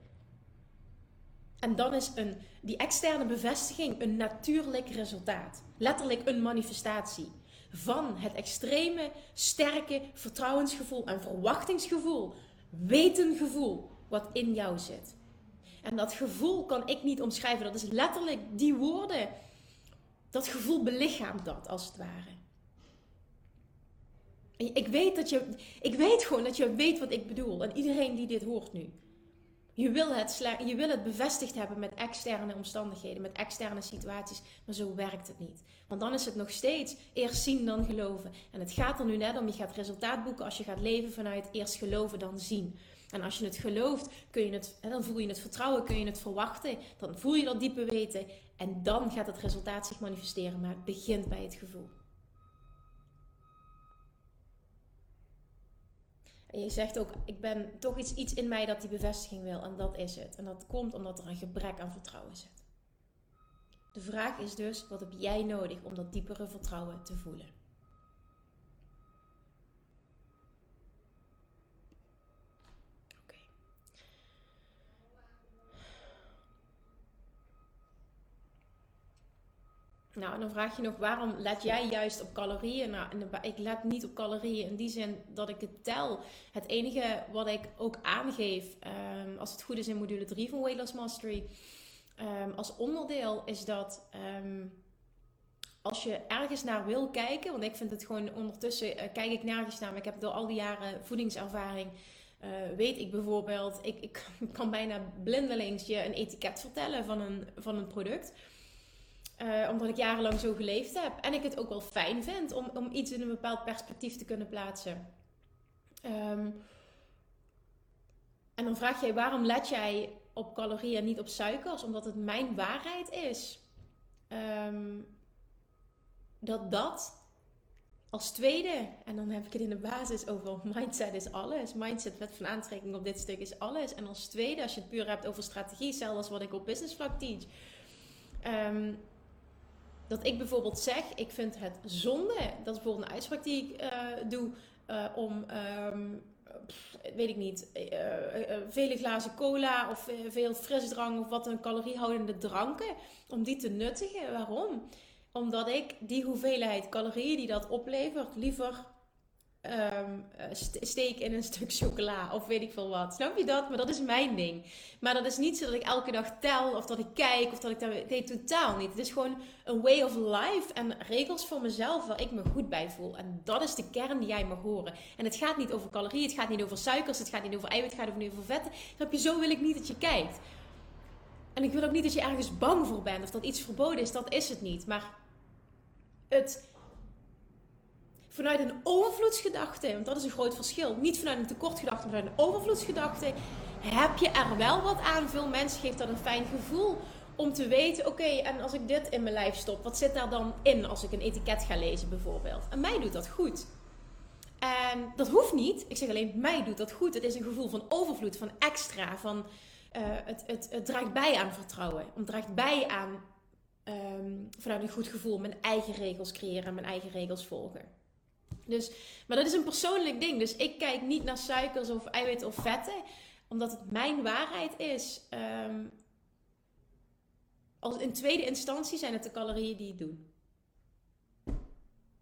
En dan is een, die externe bevestiging een natuurlijk resultaat. Letterlijk een manifestatie van het extreme, sterke vertrouwensgevoel en verwachtingsgevoel, wetengevoel wat in jou zit. En dat gevoel kan ik niet omschrijven. Dat is letterlijk die woorden. Dat gevoel belichaamt dat als het ware. ik weet, dat je, ik weet gewoon dat je weet wat ik bedoel. En iedereen die dit hoort nu. Je wil, het je wil het bevestigd hebben met externe omstandigheden, met externe situaties, maar zo werkt het niet. Want dan is het nog steeds eerst zien dan geloven. En het gaat er nu net om, je gaat resultaat boeken als je gaat leven vanuit eerst geloven dan zien. En als je het gelooft, kun je het, dan voel je het vertrouwen, kun je het verwachten, dan voel je dat diepe weten en dan gaat het resultaat zich manifesteren, maar het begint bij het gevoel. Je zegt ook, ik ben toch iets, iets in mij dat die bevestiging wil. En dat is het. En dat komt omdat er een gebrek aan vertrouwen zit. De vraag is dus, wat heb jij nodig om dat diepere vertrouwen te voelen? Nou, en dan vraag je nog, waarom let jij juist op calorieën? Nou, ik let niet op calorieën in die zin dat ik het tel. Het enige wat ik ook aangeef, um, als het goed is in module 3 van Weight Loss Mastery, Ehm, als onderdeel is dat ehm, als je ergens naar wil kijken, want ik vind het gewoon ondertussen uh, kijk ik nergens naar, maar ik heb door al die jaren voedingservaring. Uh, weet ik bijvoorbeeld, ik, ik kan bijna blindelings je een etiket vertellen van een, van een product. Uh, omdat ik jarenlang zo geleefd heb. En ik het ook wel fijn vind om, om iets in een bepaald perspectief te kunnen plaatsen. Um, en dan vraag je, waarom let jij op calorieën en niet op suikers, omdat het mijn waarheid is. Ehm, dat dat als tweede, en dan heb ik het in de basis over mindset is alles. Mindset, wet van aantrekking op dit stuk is alles. En als tweede, als je het puur hebt over strategie, zelfs wat ik op business vlak teach. Um, dat ik bijvoorbeeld zeg, ik vind het zonde, dat is bijvoorbeeld een uitspraak die ik uh, doe, uh, om um, weet ik niet, uh, vele glazen cola of veel frisdrank of wat een caloriehoudende dranken, om die te nuttigen. Waarom? Omdat ik die hoeveelheid calorieën die dat oplevert liever um, steek in een stuk chocola of weet ik veel wat. Snap je dat? Maar dat is mijn ding. Maar dat is niet zo dat ik elke dag tel of dat ik kijk of dat ik daar. Nee, totaal niet. Het is gewoon een way of life en regels voor mezelf waar ik me goed bij voel. En dat is de kern die jij mag horen. En het gaat niet over calorieën, het gaat niet over suikers, het gaat niet over eiwit, het gaat niet over vetten. Snap je? Zo wil ik niet dat je kijkt. En ik wil ook niet dat je ergens bang voor bent of dat iets verboden is. Dat is het niet. Maar het vanuit een overvloedsgedachte, want dat is een groot verschil. Niet vanuit een tekortgedachte, maar vanuit een overvloedsgedachte. Heb je er wel wat aan? Veel mensen geeft dat een fijn gevoel om te weten: oké, en als ik dit in mijn lijf stop, wat zit daar dan in als ik een etiket ga lezen, bijvoorbeeld? En mij doet dat goed. En dat hoeft niet. Ik zeg alleen: mij doet dat goed. Het is een gevoel van overvloed, van extra, van uh, het, het, draagt bij aan vertrouwen. Het draagt bij aan um, vanuit een goed gevoel mijn eigen regels creëren, mijn eigen regels volgen. Dus, maar dat is een persoonlijk ding. Dus ik kijk niet naar suikers of eiwitten of vetten, omdat het mijn waarheid is. Um, als in tweede instantie zijn het de calorieën die ik doe.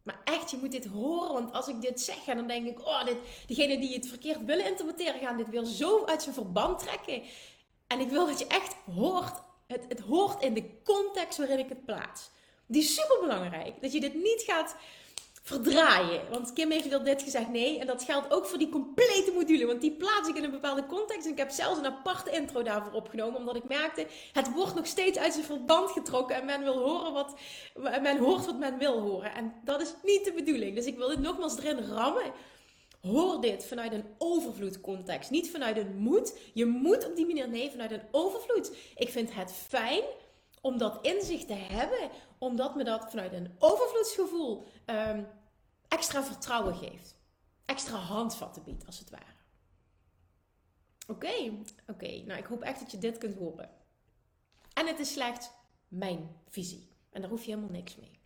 Maar echt, je moet dit horen. Want als ik dit zeg, dan denk ik, oh, dit, diegenen die het verkeerd willen interpreteren, gaan dit weer zo uit zijn verband trekken. En ik wil dat je echt hoort. Het, het hoort in de context waarin ik het plaats. Die is super belangrijk. Dat je dit niet gaat verdraaien. Want Kim heeft wel dit gezegd, nee. En dat geldt ook voor die complete module. Want die plaats ik in een bepaalde context. En ik heb zelfs een aparte intro daarvoor opgenomen. Omdat ik merkte, het wordt nog steeds uit zijn verband getrokken. En men wil horen wat, men hoort wat men wil horen. En dat is niet de bedoeling. Dus ik wil dit nogmaals erin rammen. Hoor dit vanuit een overvloedcontext. Niet vanuit een moed. Je moet op die manier, nee, vanuit een overvloed. Ik vind het fijn om dat inzicht te hebben, omdat me dat vanuit een overvloedsgevoel um, extra vertrouwen geeft. Extra handvatten biedt, als het ware. Oké, oké. Nou, ik hoop echt dat je dit kunt horen. En het is slechts mijn visie. En daar hoef je helemaal niks mee.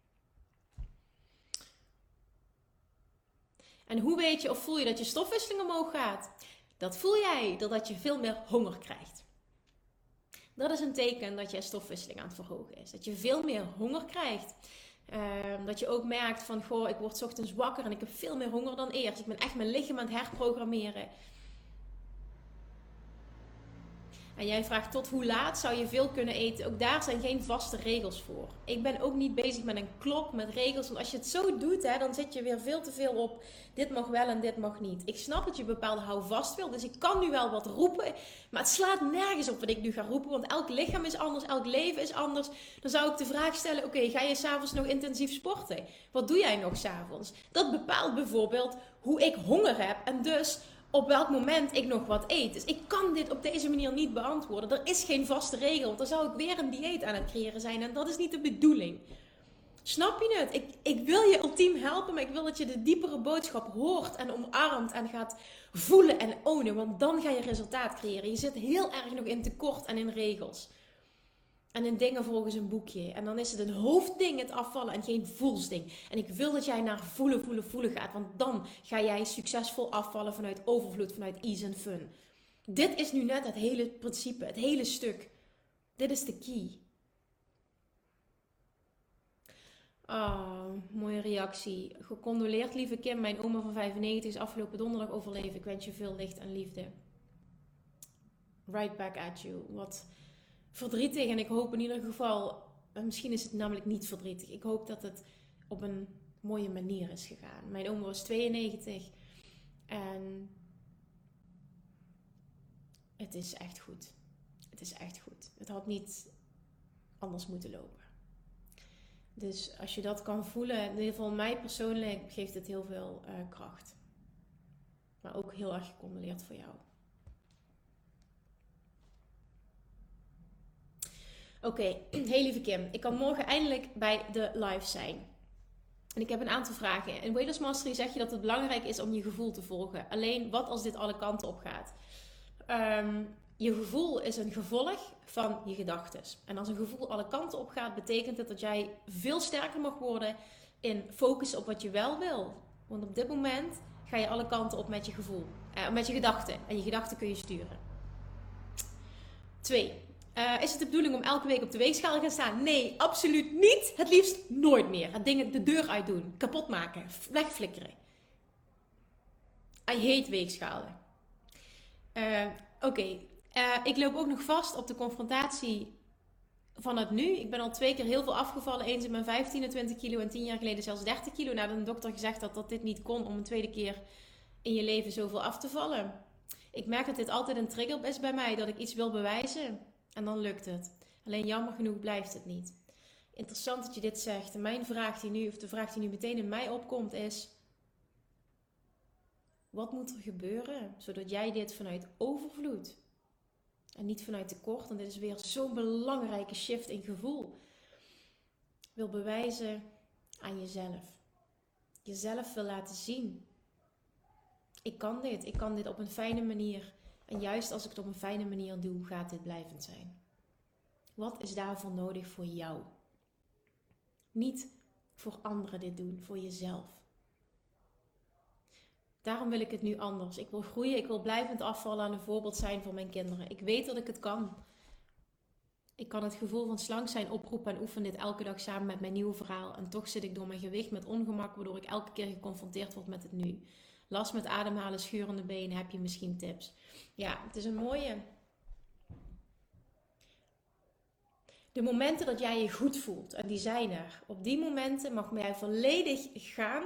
En hoe weet je of voel je dat je stofwisseling omhoog gaat? Dat voel jij doordat je veel meer honger krijgt. Dat is een teken dat je stofwisseling aan het verhogen is. Dat je veel meer honger krijgt. Ehm, dat je ook merkt van, goh, ik word ochtends wakker en ik heb veel meer honger dan eerst. Ik ben echt mijn lichaam aan het herprogrammeren. En jij vraagt tot hoe laat zou je veel kunnen eten. Ook daar zijn geen vaste regels voor. Ik ben ook niet bezig met een klok, met regels. Want als je het zo doet, hè, dan zit je weer veel te veel op. Dit mag wel en dit mag niet. Ik snap dat je bepaalde houvast wil. Dus ik kan nu wel wat roepen. Maar het slaat nergens op wat ik nu ga roepen. Want elk lichaam is anders, elk leven is anders. Dan zou ik de vraag stellen: oké, ga je s'avonds nog intensief sporten? Wat doe jij nog s'avonds? Dat bepaalt bijvoorbeeld hoe ik honger heb. En dus op welk moment ik nog wat eet. Dus ik kan dit op deze manier niet beantwoorden. Er is geen vaste regel, want dan zou ik weer een dieet aan het creëren zijn en dat is niet de bedoeling. Snap je het? Ik, ik wil je ultiem helpen, maar ik wil dat je de diepere boodschap hoort en omarmt en gaat voelen en ownen. Want dan ga je resultaat creëren. Je zit heel erg nog in tekort en in regels. En in dingen volgens een boekje. En dan is het een hoofdding, het afvallen, en geen voelsding. En ik wil dat jij naar voelen, voelen, voelen gaat. Want dan ga jij succesvol afvallen vanuit overvloed, vanuit ease en fun. Dit is nu net het hele principe, het hele stuk. Dit is de key. Oh, mooie reactie. Gecondoleerd, lieve Kim. Mijn oma van 95 is afgelopen donderdag overleven. Ik wens je veel licht en liefde. Right back at you. Wat verdrietig. En ik hoop in ieder geval, misschien is het namelijk niet verdrietig. Ik hoop dat het op een mooie manier is gegaan. Mijn oma was 92 en het is echt goed. Het is echt goed. Het had niet anders moeten lopen. Dus als je dat kan voelen, in ieder geval mij persoonlijk geeft het heel veel uh, kracht. Maar ook heel erg gecondoleerd voor jou. Oké, hey lieve Kim, ik kan morgen eindelijk bij de live zijn. En ik heb een aantal vragen. In Whalers Mastery zeg je dat het belangrijk is om je gevoel te volgen. Alleen, wat als dit alle kanten op gaat? Um, je gevoel is een gevolg van je gedachten. En als een gevoel alle kanten op gaat, betekent het dat jij veel sterker mag worden in focus op wat je wel wil. Want op dit moment ga je alle kanten op met je gevoel, eh, met je gedachten. En je gedachten kun je sturen. Twee. Uh, is het de bedoeling om elke week op de weegschaal te gaan staan? Nee, absoluut niet. Het liefst nooit meer. Het ding de deur uit doen, kapot maken, wegflikkeren. I hate weegschalen. Uh, Oké, uh, ik loop ook nog vast op de confrontatie van het nu. Ik ben al twee keer heel veel afgevallen. Eens in mijn 15 20 kilo en tien jaar geleden zelfs 30 kilo. Nadat een dokter gezegd had dat dit niet kon om een tweede keer in je leven zoveel af te vallen. Ik merk dat dit altijd een trigger is bij mij. Dat ik iets wil bewijzen en dan lukt het. Alleen jammer genoeg blijft het niet. Interessant dat je dit zegt. Mijn vraag die nu, of de vraag die nu meteen in mij opkomt is... Wat moet er gebeuren zodat jij dit vanuit overvloed en niet vanuit tekort. En dit is weer zo'n belangrijke shift in gevoel. Wil bewijzen aan jezelf. Jezelf wil laten zien. Ik kan dit. Ik kan dit op een fijne manier. En juist als ik het op een fijne manier doe, gaat dit blijvend zijn. Wat is daarvoor nodig voor jou? Niet voor anderen dit doen, voor jezelf. Daarom wil ik het nu anders. Ik wil groeien, ik wil blijvend afvallen en een voorbeeld zijn voor mijn kinderen. Ik weet dat ik het kan. Ik kan het gevoel van slank zijn oproepen en oefen dit elke dag samen met mijn nieuwe verhaal. En toch zit ik door mijn gewicht met ongemak, waardoor ik elke keer geconfronteerd word met het nu. Last met ademhalen, schurende benen, heb je misschien tips? Ja, het is een mooie. De momenten dat jij je goed voelt, en die zijn er. Op die momenten mag jij volledig gaan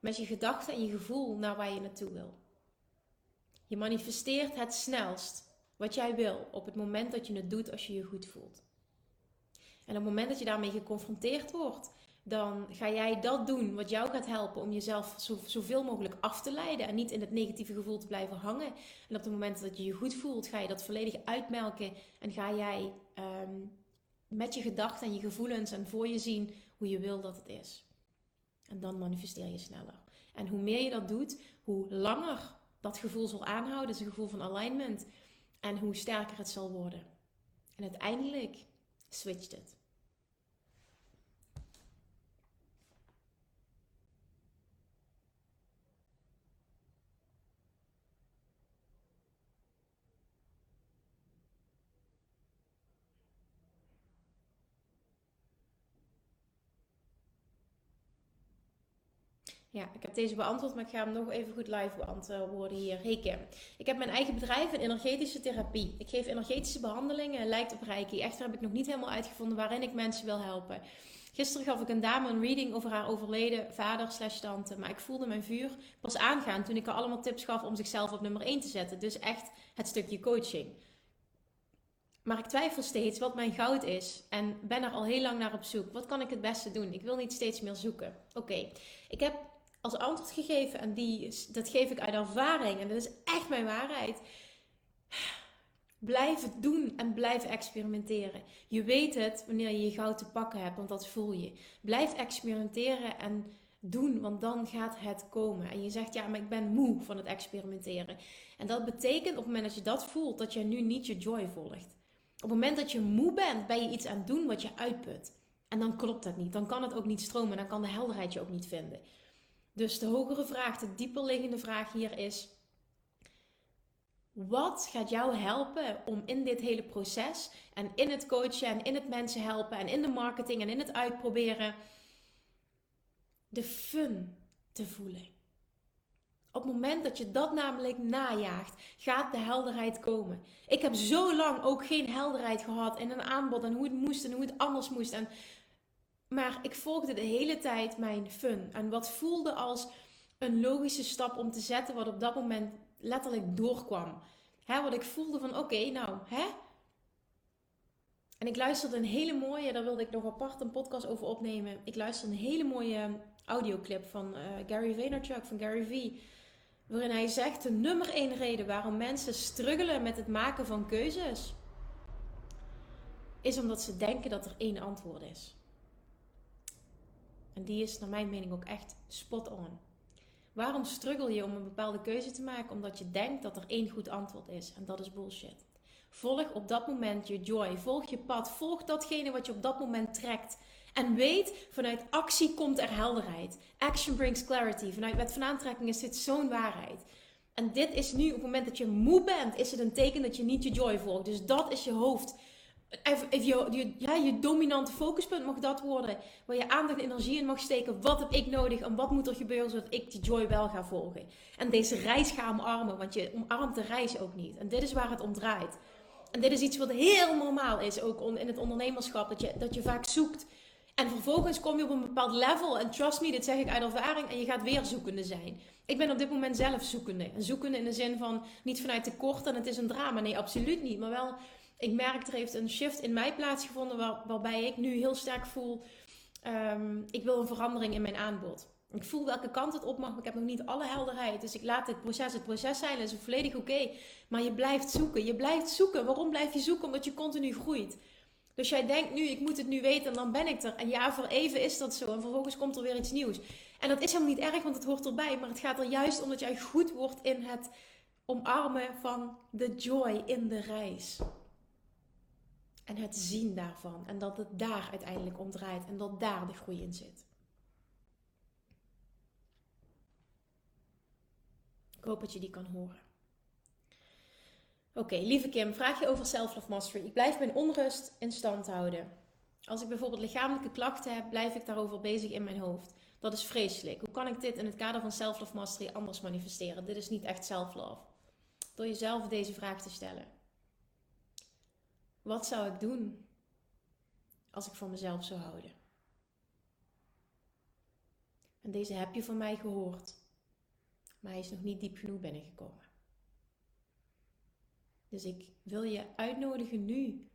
met je gedachten en je gevoel naar waar je naartoe wil. Je manifesteert het snelst wat jij wil op het moment dat je het doet als je je goed voelt. En op het moment dat je daarmee geconfronteerd wordt, dan ga jij dat doen wat jou gaat helpen om jezelf zo, zoveel mogelijk af te leiden en niet in het negatieve gevoel te blijven hangen. En op het moment dat je je goed voelt, ga je dat volledig uitmelken en ga jij ehm, met je gedachten en je gevoelens en voor je zien hoe je wil dat het is. En dan manifesteer je sneller. En hoe meer je dat doet, hoe langer dat gevoel zal aanhouden, is een gevoel van alignment. En hoe sterker het zal worden. En uiteindelijk switcht het. Ja, ik heb deze beantwoord, maar ik ga hem nog even goed live beantwoorden hier. Hey Kim, ik heb mijn eigen bedrijf in energetische therapie. Ik geef energetische behandelingen, lijkt op Reiki. Echter heb ik nog niet helemaal uitgevonden waarin ik mensen wil helpen. Gisteren gaf ik een dame een reading over haar overleden vader slash tante. Maar ik voelde mijn vuur pas aangaan toen ik haar allemaal tips gaf om zichzelf op nummer 1 te zetten. Dus echt het stukje coaching. Maar ik twijfel steeds wat mijn goud is en ben er al heel lang naar op zoek. Wat kan ik het beste doen? Ik wil niet steeds meer zoeken. Oké, ik heb als antwoord gegeven. En die, dat geef ik uit ervaring. En dat is echt mijn waarheid. Blijf het doen en blijf experimenteren. Je weet het wanneer je je goud te pakken hebt, want dat voel je. Blijf experimenteren en doen, want dan gaat het komen. En je zegt, ja, maar ik ben moe van het experimenteren. En dat betekent op het moment dat je dat voelt, dat je nu niet je joy volgt. Op het moment dat je moe bent, ben je iets aan het doen wat je uitput. En dan klopt dat niet. Dan kan het ook niet stromen. Dan kan de helderheid je ook niet vinden. Dus de hogere vraag, de dieper liggende vraag hier is: wat gaat jou helpen om in dit hele proces en in het coachen en in het mensen helpen en in de marketing en in het uitproberen de fun te voelen? Op het moment dat je dat namelijk najaagt, gaat de helderheid komen. Ik heb zo lang ook geen helderheid gehad in een aanbod en hoe het moest en hoe het anders moest. En, maar ik volgde de hele tijd mijn fun en wat voelde als een logische stap om te zetten, wat op dat moment letterlijk doorkwam. Wat ik voelde van oké, nou, hè? En ik luisterde een hele mooie, daar wilde ik nog apart een podcast over opnemen. Ik luisterde een hele mooie audioclip van uh, Gary Vaynerchuk, van Gary V. Waarin hij zegt de nummer één reden waarom mensen struggelen met het maken van keuzes. Is omdat ze denken dat er één antwoord is. En die is naar mijn mening ook echt spot on. Waarom struggle je om een bepaalde keuze te maken? Omdat je denkt dat er één goed antwoord is. En dat is bullshit. Volg op dat moment je joy. Volg je pad. Volg datgene wat je op dat moment trekt. En weet, vanuit actie komt er helderheid. Action brings clarity. Vanuit wet van aantrekking is dit zo'n waarheid. En dit is nu, op het moment dat je moe bent, is het een teken dat je niet je joy volgt. Dus dat is je hoofd. Je, je, ja, je dominante focuspunt mag dat worden. Waar je aandacht en energie in mag steken. Wat heb ik nodig en wat moet er gebeuren zodat ik die joy wel ga volgen. En deze reis ga omarmen, want je omarmt de reis ook niet. En dit is waar het om draait. En dit is iets wat heel normaal is, ook in het ondernemerschap. Dat je, dat je vaak zoekt en vervolgens kom je op een bepaald level. En trust me, dit zeg ik uit ervaring. En je gaat weer zoekende zijn. Ik ben op dit moment zelf zoekende. En zoekende in de zin van niet vanuit tekort en het is een drama. Nee, absoluut niet. Maar wel, ik merk er heeft een shift in mij plaatsgevonden. Waar, waarbij ik nu heel sterk voel. Um, ik wil een verandering in mijn aanbod. Ik voel welke kant het op mag, maar ik heb nog niet alle helderheid. Dus ik laat het proces het proces zijn. Dat is volledig oké. Maar je blijft zoeken. Je blijft zoeken. Waarom blijf je zoeken? Omdat je continu groeit. Dus jij denkt nu, ik moet het nu weten en dan ben ik er. En ja, voor even is dat zo. En vervolgens komt er weer iets nieuws. En dat is helemaal niet erg, want het hoort erbij. Maar het gaat er juist om dat jij goed wordt in het omarmen van de joy in de reis. En het zien daarvan. En dat het daar uiteindelijk om draait. En dat daar de groei in zit. Ik hoop dat je die kan horen. Oké, lieve Kim, vraag je over self-love mastery. Ik blijf mijn onrust in stand houden. Als ik bijvoorbeeld lichamelijke klachten heb, blijf ik daarover bezig in mijn hoofd. Dat is vreselijk. Hoe kan ik dit in het kader van self-love mastery anders manifesteren? Dit is niet echt self-love. Door jezelf deze vraag te stellen. Wat zou ik doen als ik van mezelf zou houden? En deze heb je van mij gehoord, maar hij is nog niet diep genoeg binnengekomen. Dus ik wil je uitnodigen nu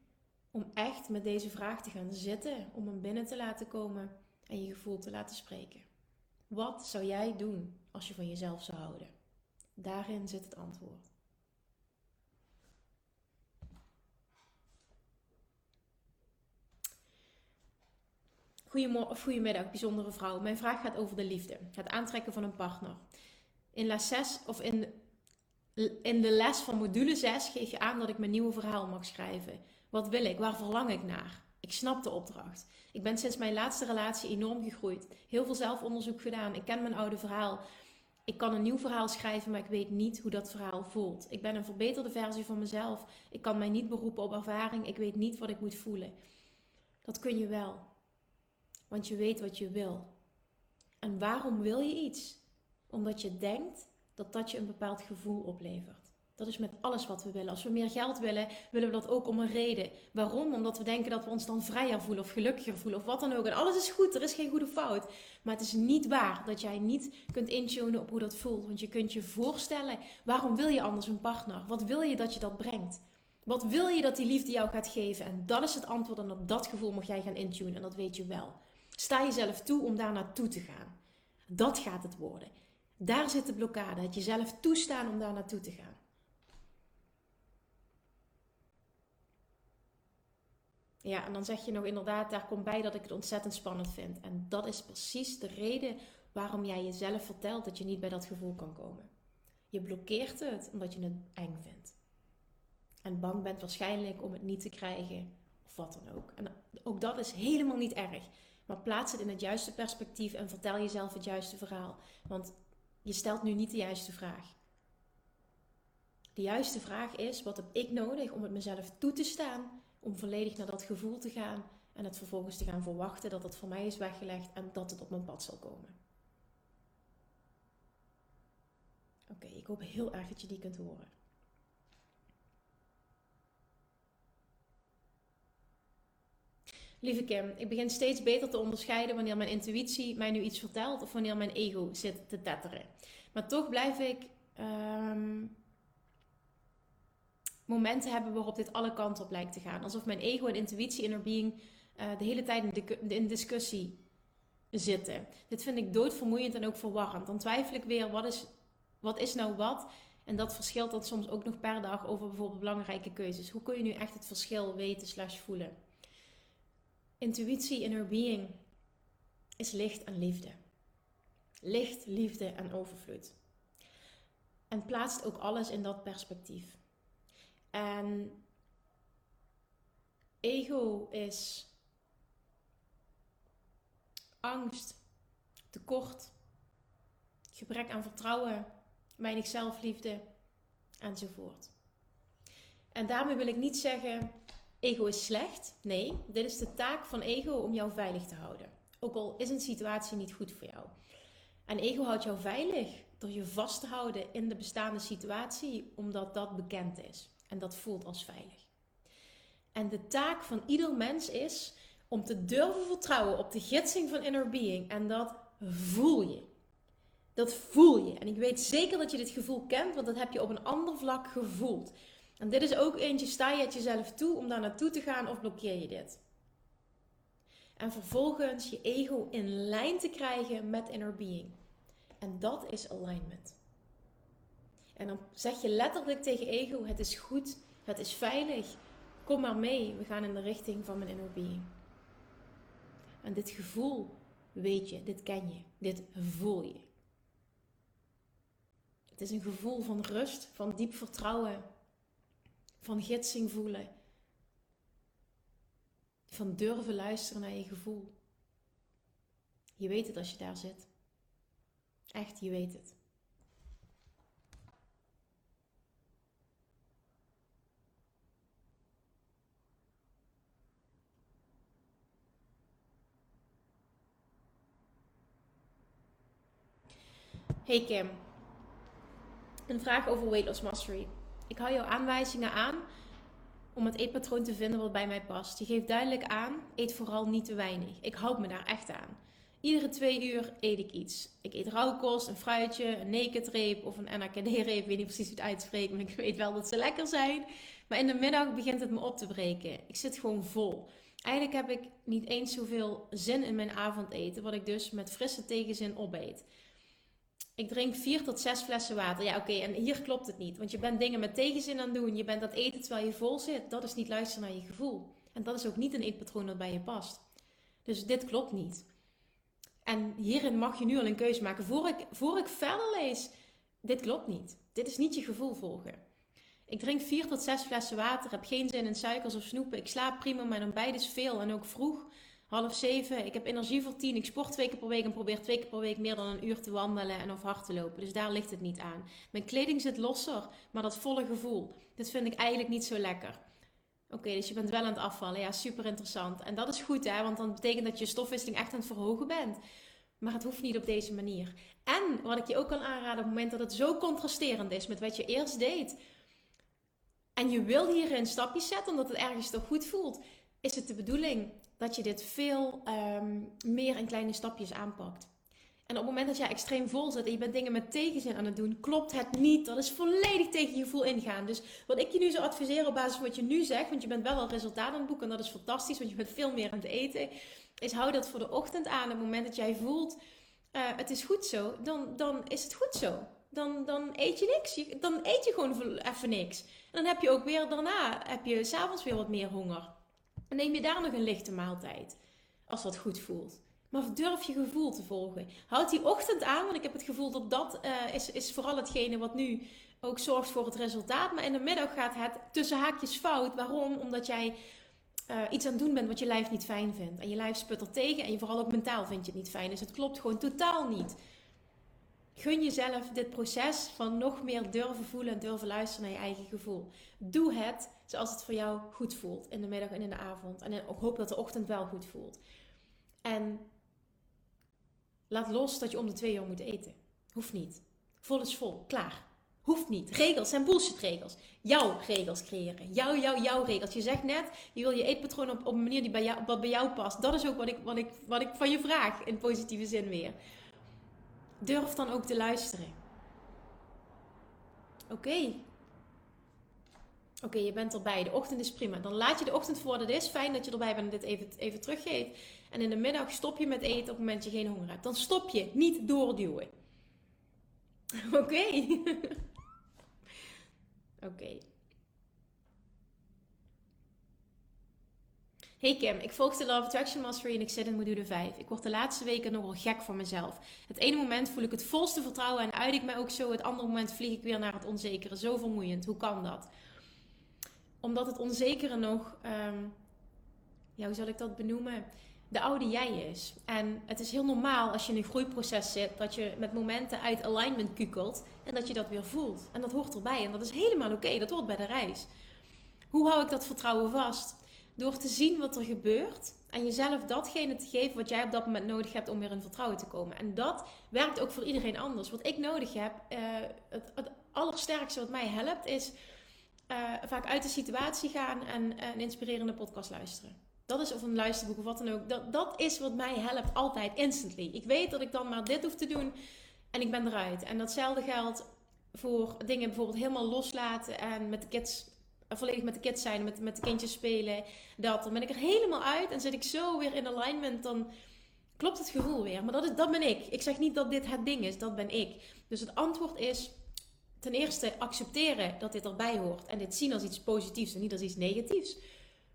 om echt met deze vraag te gaan zitten, om hem binnen te laten komen en je gevoel te laten spreken. Wat zou jij doen als je van jezelf zou houden? Daarin zit het antwoord. Goedemorgen goedemiddag, bijzondere vrouw. Mijn vraag gaat over de liefde, het aantrekken van een partner. In la 6 of in in de les van module 6 geef je aan dat ik mijn nieuwe verhaal mag schrijven. Wat wil ik? Waar verlang ik naar? Ik snap de opdracht. Ik ben sinds mijn laatste relatie enorm gegroeid. Heel veel zelfonderzoek gedaan. Ik ken mijn oude verhaal. Ik kan een nieuw verhaal schrijven, maar ik weet niet hoe dat verhaal voelt. Ik ben een verbeterde versie van mezelf. Ik kan mij niet beroepen op ervaring. Ik weet niet wat ik moet voelen. Dat kun je wel. Want je weet wat je wil. En waarom wil je iets? Omdat je denkt dat dat je een bepaald gevoel oplevert. Dat is met alles wat we willen. Als we meer geld willen, willen we dat ook om een reden. Waarom? Omdat we denken dat we ons dan vrijer voelen of gelukkiger voelen of wat dan ook. En alles is goed, er is geen goede fout. Maar het is niet waar dat jij niet kunt intunen op hoe dat voelt. Want je kunt je voorstellen, waarom wil je anders een partner? Wat wil je dat je dat brengt? Wat wil je dat die liefde jou gaat geven? En dat is het antwoord en op dat gevoel mag jij gaan intunen. En dat weet je wel. Sta jezelf toe om daar naartoe te gaan. Dat gaat het worden. Daar zit de blokkade. Het jezelf toestaan om daar naartoe te gaan. Ja, en dan zeg je nog inderdaad, daar komt bij dat ik het ontzettend spannend vind. En dat is precies de reden waarom jij jezelf vertelt dat je niet bij dat gevoel kan komen. Je blokkeert het omdat je het eng vindt. En bang bent waarschijnlijk om het niet te krijgen of wat dan ook. En ook dat is helemaal niet erg. Maar plaats het in het juiste perspectief en vertel jezelf het juiste verhaal. Want je stelt nu niet de juiste vraag. De juiste vraag is: wat heb ik nodig om het mezelf toe te staan? Om volledig naar dat gevoel te gaan en het vervolgens te gaan verwachten dat het voor mij is weggelegd en dat het op mijn pad zal komen. Oké, ik hoop heel erg dat je die kunt horen. Lieve Kim, ik begin steeds beter te onderscheiden wanneer mijn intuïtie mij nu iets vertelt of wanneer mijn ego zit te tetteren. Maar toch blijf ik ehm, momenten hebben waarop dit alle kanten op lijkt te gaan. Alsof mijn ego en intuïtie inner being uh, de hele tijd in discussie zitten. Dit vind ik doodvermoeiend en ook verwarrend. Dan twijfel ik weer, wat is, wat is nou wat? En dat verschilt dan soms ook nog per dag over bijvoorbeeld belangrijke keuzes. Hoe kun je nu echt het verschil weten slash voelen? Intuïtie, inner being is licht en liefde. Licht, liefde en overvloed. En plaatst ook alles in dat perspectief. En ego is angst, tekort, gebrek aan vertrouwen, weinig zelfliefde enzovoort. En daarmee wil ik niet zeggen ego is slecht. Nee, dit is de taak van ego om jou veilig te houden. Ook al is een situatie niet goed voor jou. En ego houdt jou veilig door je vast te houden in de bestaande situatie, omdat dat bekend is. En dat voelt als veilig. En de taak van ieder mens is om te durven vertrouwen op de gidsing van inner being. En dat voel je. Dat voel je. En ik weet zeker dat je dit gevoel kent, want dat heb je op een ander vlak gevoeld. En dit is ook eentje, sta je het jezelf toe om daar naartoe te gaan of blokkeer je dit? En vervolgens je ego in lijn te krijgen met inner being. En dat is alignment. En dan zeg je letterlijk tegen ego: het is goed, het is veilig, kom maar mee, we gaan in de richting van mijn inner being. En dit gevoel weet je, dit ken je, dit voel je. Het is een gevoel van rust, van diep vertrouwen, van gidsing voelen, van durven luisteren naar je gevoel. Je weet het als je daar zit. Echt, je weet het. Hey Kim, een vraag over Weight Loss Mastery. Ik hou jouw aanwijzingen aan om het eetpatroon te vinden wat bij mij past. Je geeft duidelijk aan, eet vooral niet te weinig. Ik houd me daar echt aan. Iedere twee uur eet ik iets. Ik eet rauwkost, een fruitje, een naked of een NAKD-reep. Ik weet niet precies hoe het uitspreekt, maar ik weet wel dat ze lekker zijn. Maar in de middag begint het me op te breken. Ik zit gewoon vol. Eigenlijk heb ik niet eens zoveel zin in mijn avondeten, wat ik dus met frisse tegenzin opeet. Ik drink vier tot zes flessen water. Ja, oké, en hier klopt het niet. Want je bent dingen met tegenzin aan het doen. Je bent dat eten terwijl je vol zit. Dat is niet luisteren naar je gevoel. En dat is ook niet een eetpatroon dat bij je past. Dus dit klopt niet. En hierin mag je nu al een keuze maken. Voor ik, voor ik verder lees, dit klopt niet. Dit is niet je gevoel volgen. Ik drink vier tot zes flessen water, heb geen zin in suikers of snoepen. Ik slaap prima, mijn ontbijt is veel en ook vroeg half zeven. Ik heb energie voor tien. Ik sport twee keer per week en probeer twee keer per week meer dan een uur te wandelen en of hard te lopen. Dus daar ligt het niet aan. Mijn kleding zit losser, maar dat volle gevoel, dit vind ik eigenlijk niet zo lekker. Oké, dus je bent wel aan het afvallen. Ja, super interessant. En dat is goed, hè, want dan betekent dat je stofwisseling echt aan het verhogen bent. Maar het hoeft niet op deze manier. En wat ik je ook kan aanraden op het moment dat het zo contrasterend is met wat je eerst deed. En je wil hierin stapjes zetten omdat het ergens toch goed voelt. Is het de bedoeling dat je dit veel ehm, meer in kleine stapjes aanpakt. En op het moment dat jij extreem vol zit en je bent dingen met tegenzin aan het doen, klopt het niet. Dat is volledig tegen je gevoel ingaan. Dus wat ik je nu zou adviseren op basis van wat je nu zegt, want je bent wel al resultaat aan het boeken en dat is fantastisch, want je bent veel meer aan het eten, is hou dat voor de ochtend aan. Op het moment dat jij voelt, uh, het is goed zo, dan, dan is het goed zo. Dan, dan eet je niks. dan eet je gewoon even niks. En dan heb je ook weer daarna, heb je s'avonds weer wat meer honger. En neem je daar nog een lichte maaltijd. Als dat goed voelt. Maar durf je gevoel te volgen. Houd die ochtend aan, want ik heb het gevoel dat dat uh, is, is vooral hetgene wat nu ook zorgt voor het resultaat. Maar in de middag gaat het tussen haakjes fout. Waarom? Omdat jij uh, iets aan het doen bent wat je lijf niet fijn vindt. En je lijf sputtert tegen en je vooral ook mentaal vind je het niet fijn. Dus het klopt gewoon totaal niet. Gun jezelf dit proces van nog meer durven voelen en durven luisteren naar je eigen gevoel. Doe het zoals het voor jou goed voelt in de middag en in de avond. En ik hoop dat de ochtend wel goed voelt. En laat los dat je om de twee uur moet eten. Hoeft niet. Vol is vol. Klaar. Hoeft niet. Regels zijn bullshit regels. Jouw regels creëren. Jouw, jouw, jouw regels. Je zegt net, je wil je eetpatroon op, op een manier die bij jou, wat bij jou past. Dat is ook wat ik, wat, ik, wat ik van je vraag in positieve zin weer. Durf dan ook te luisteren. Oké. Oké, je bent erbij. De ochtend is prima. Dan laat je de ochtend voor het is. Fijn dat je erbij bent en dit even, even teruggeeft. En in de middag stop je met eten op het moment dat je geen honger hebt. Dan stop je. Niet doorduwen. Oké. Oké. Hey Kim, ik volg de Love Attraction Mastery en ik zit in module 5. Ik word de laatste weken nogal gek voor mezelf. Het ene moment voel ik het volste vertrouwen en uit ik me ook zo. Het andere moment vlieg ik weer naar het onzekere. Zo vermoeiend. Hoe kan dat? Omdat het onzekere nog, um, ja, hoe zal ik dat benoemen? De oude jij is. En het is heel normaal als je in een groeiproces zit, dat je met momenten uit alignment kukelt en dat je dat weer voelt. En dat hoort erbij en dat is helemaal oké. Dat hoort bij de reis. Hoe hou ik dat vertrouwen vast? Door te zien wat er gebeurt en jezelf datgene te geven wat jij op dat moment nodig hebt om weer in vertrouwen te komen. En dat werkt ook voor iedereen anders. Wat ik nodig heb, uh, het, het allersterkste wat mij helpt, is uh, vaak uit de situatie gaan en een inspirerende podcast luisteren. Dat is of een luisterboek of wat dan ook. Dat, dat is wat mij helpt altijd instantly. Ik weet dat ik dan maar dit hoef te doen en ik ben eruit. En datzelfde geldt voor dingen bijvoorbeeld helemaal loslaten en met de kids volledig met de kids zijn, met, met de kindjes spelen. Dat, dan ben ik er helemaal uit en zit ik zo weer in alignment. Dan klopt het gevoel weer. Maar dat, is, dat ben ik. Ik zeg niet dat dit het ding is, dat ben ik. Dus het antwoord is ten eerste accepteren dat dit erbij hoort. En dit zien als iets positiefs en niet als iets negatiefs.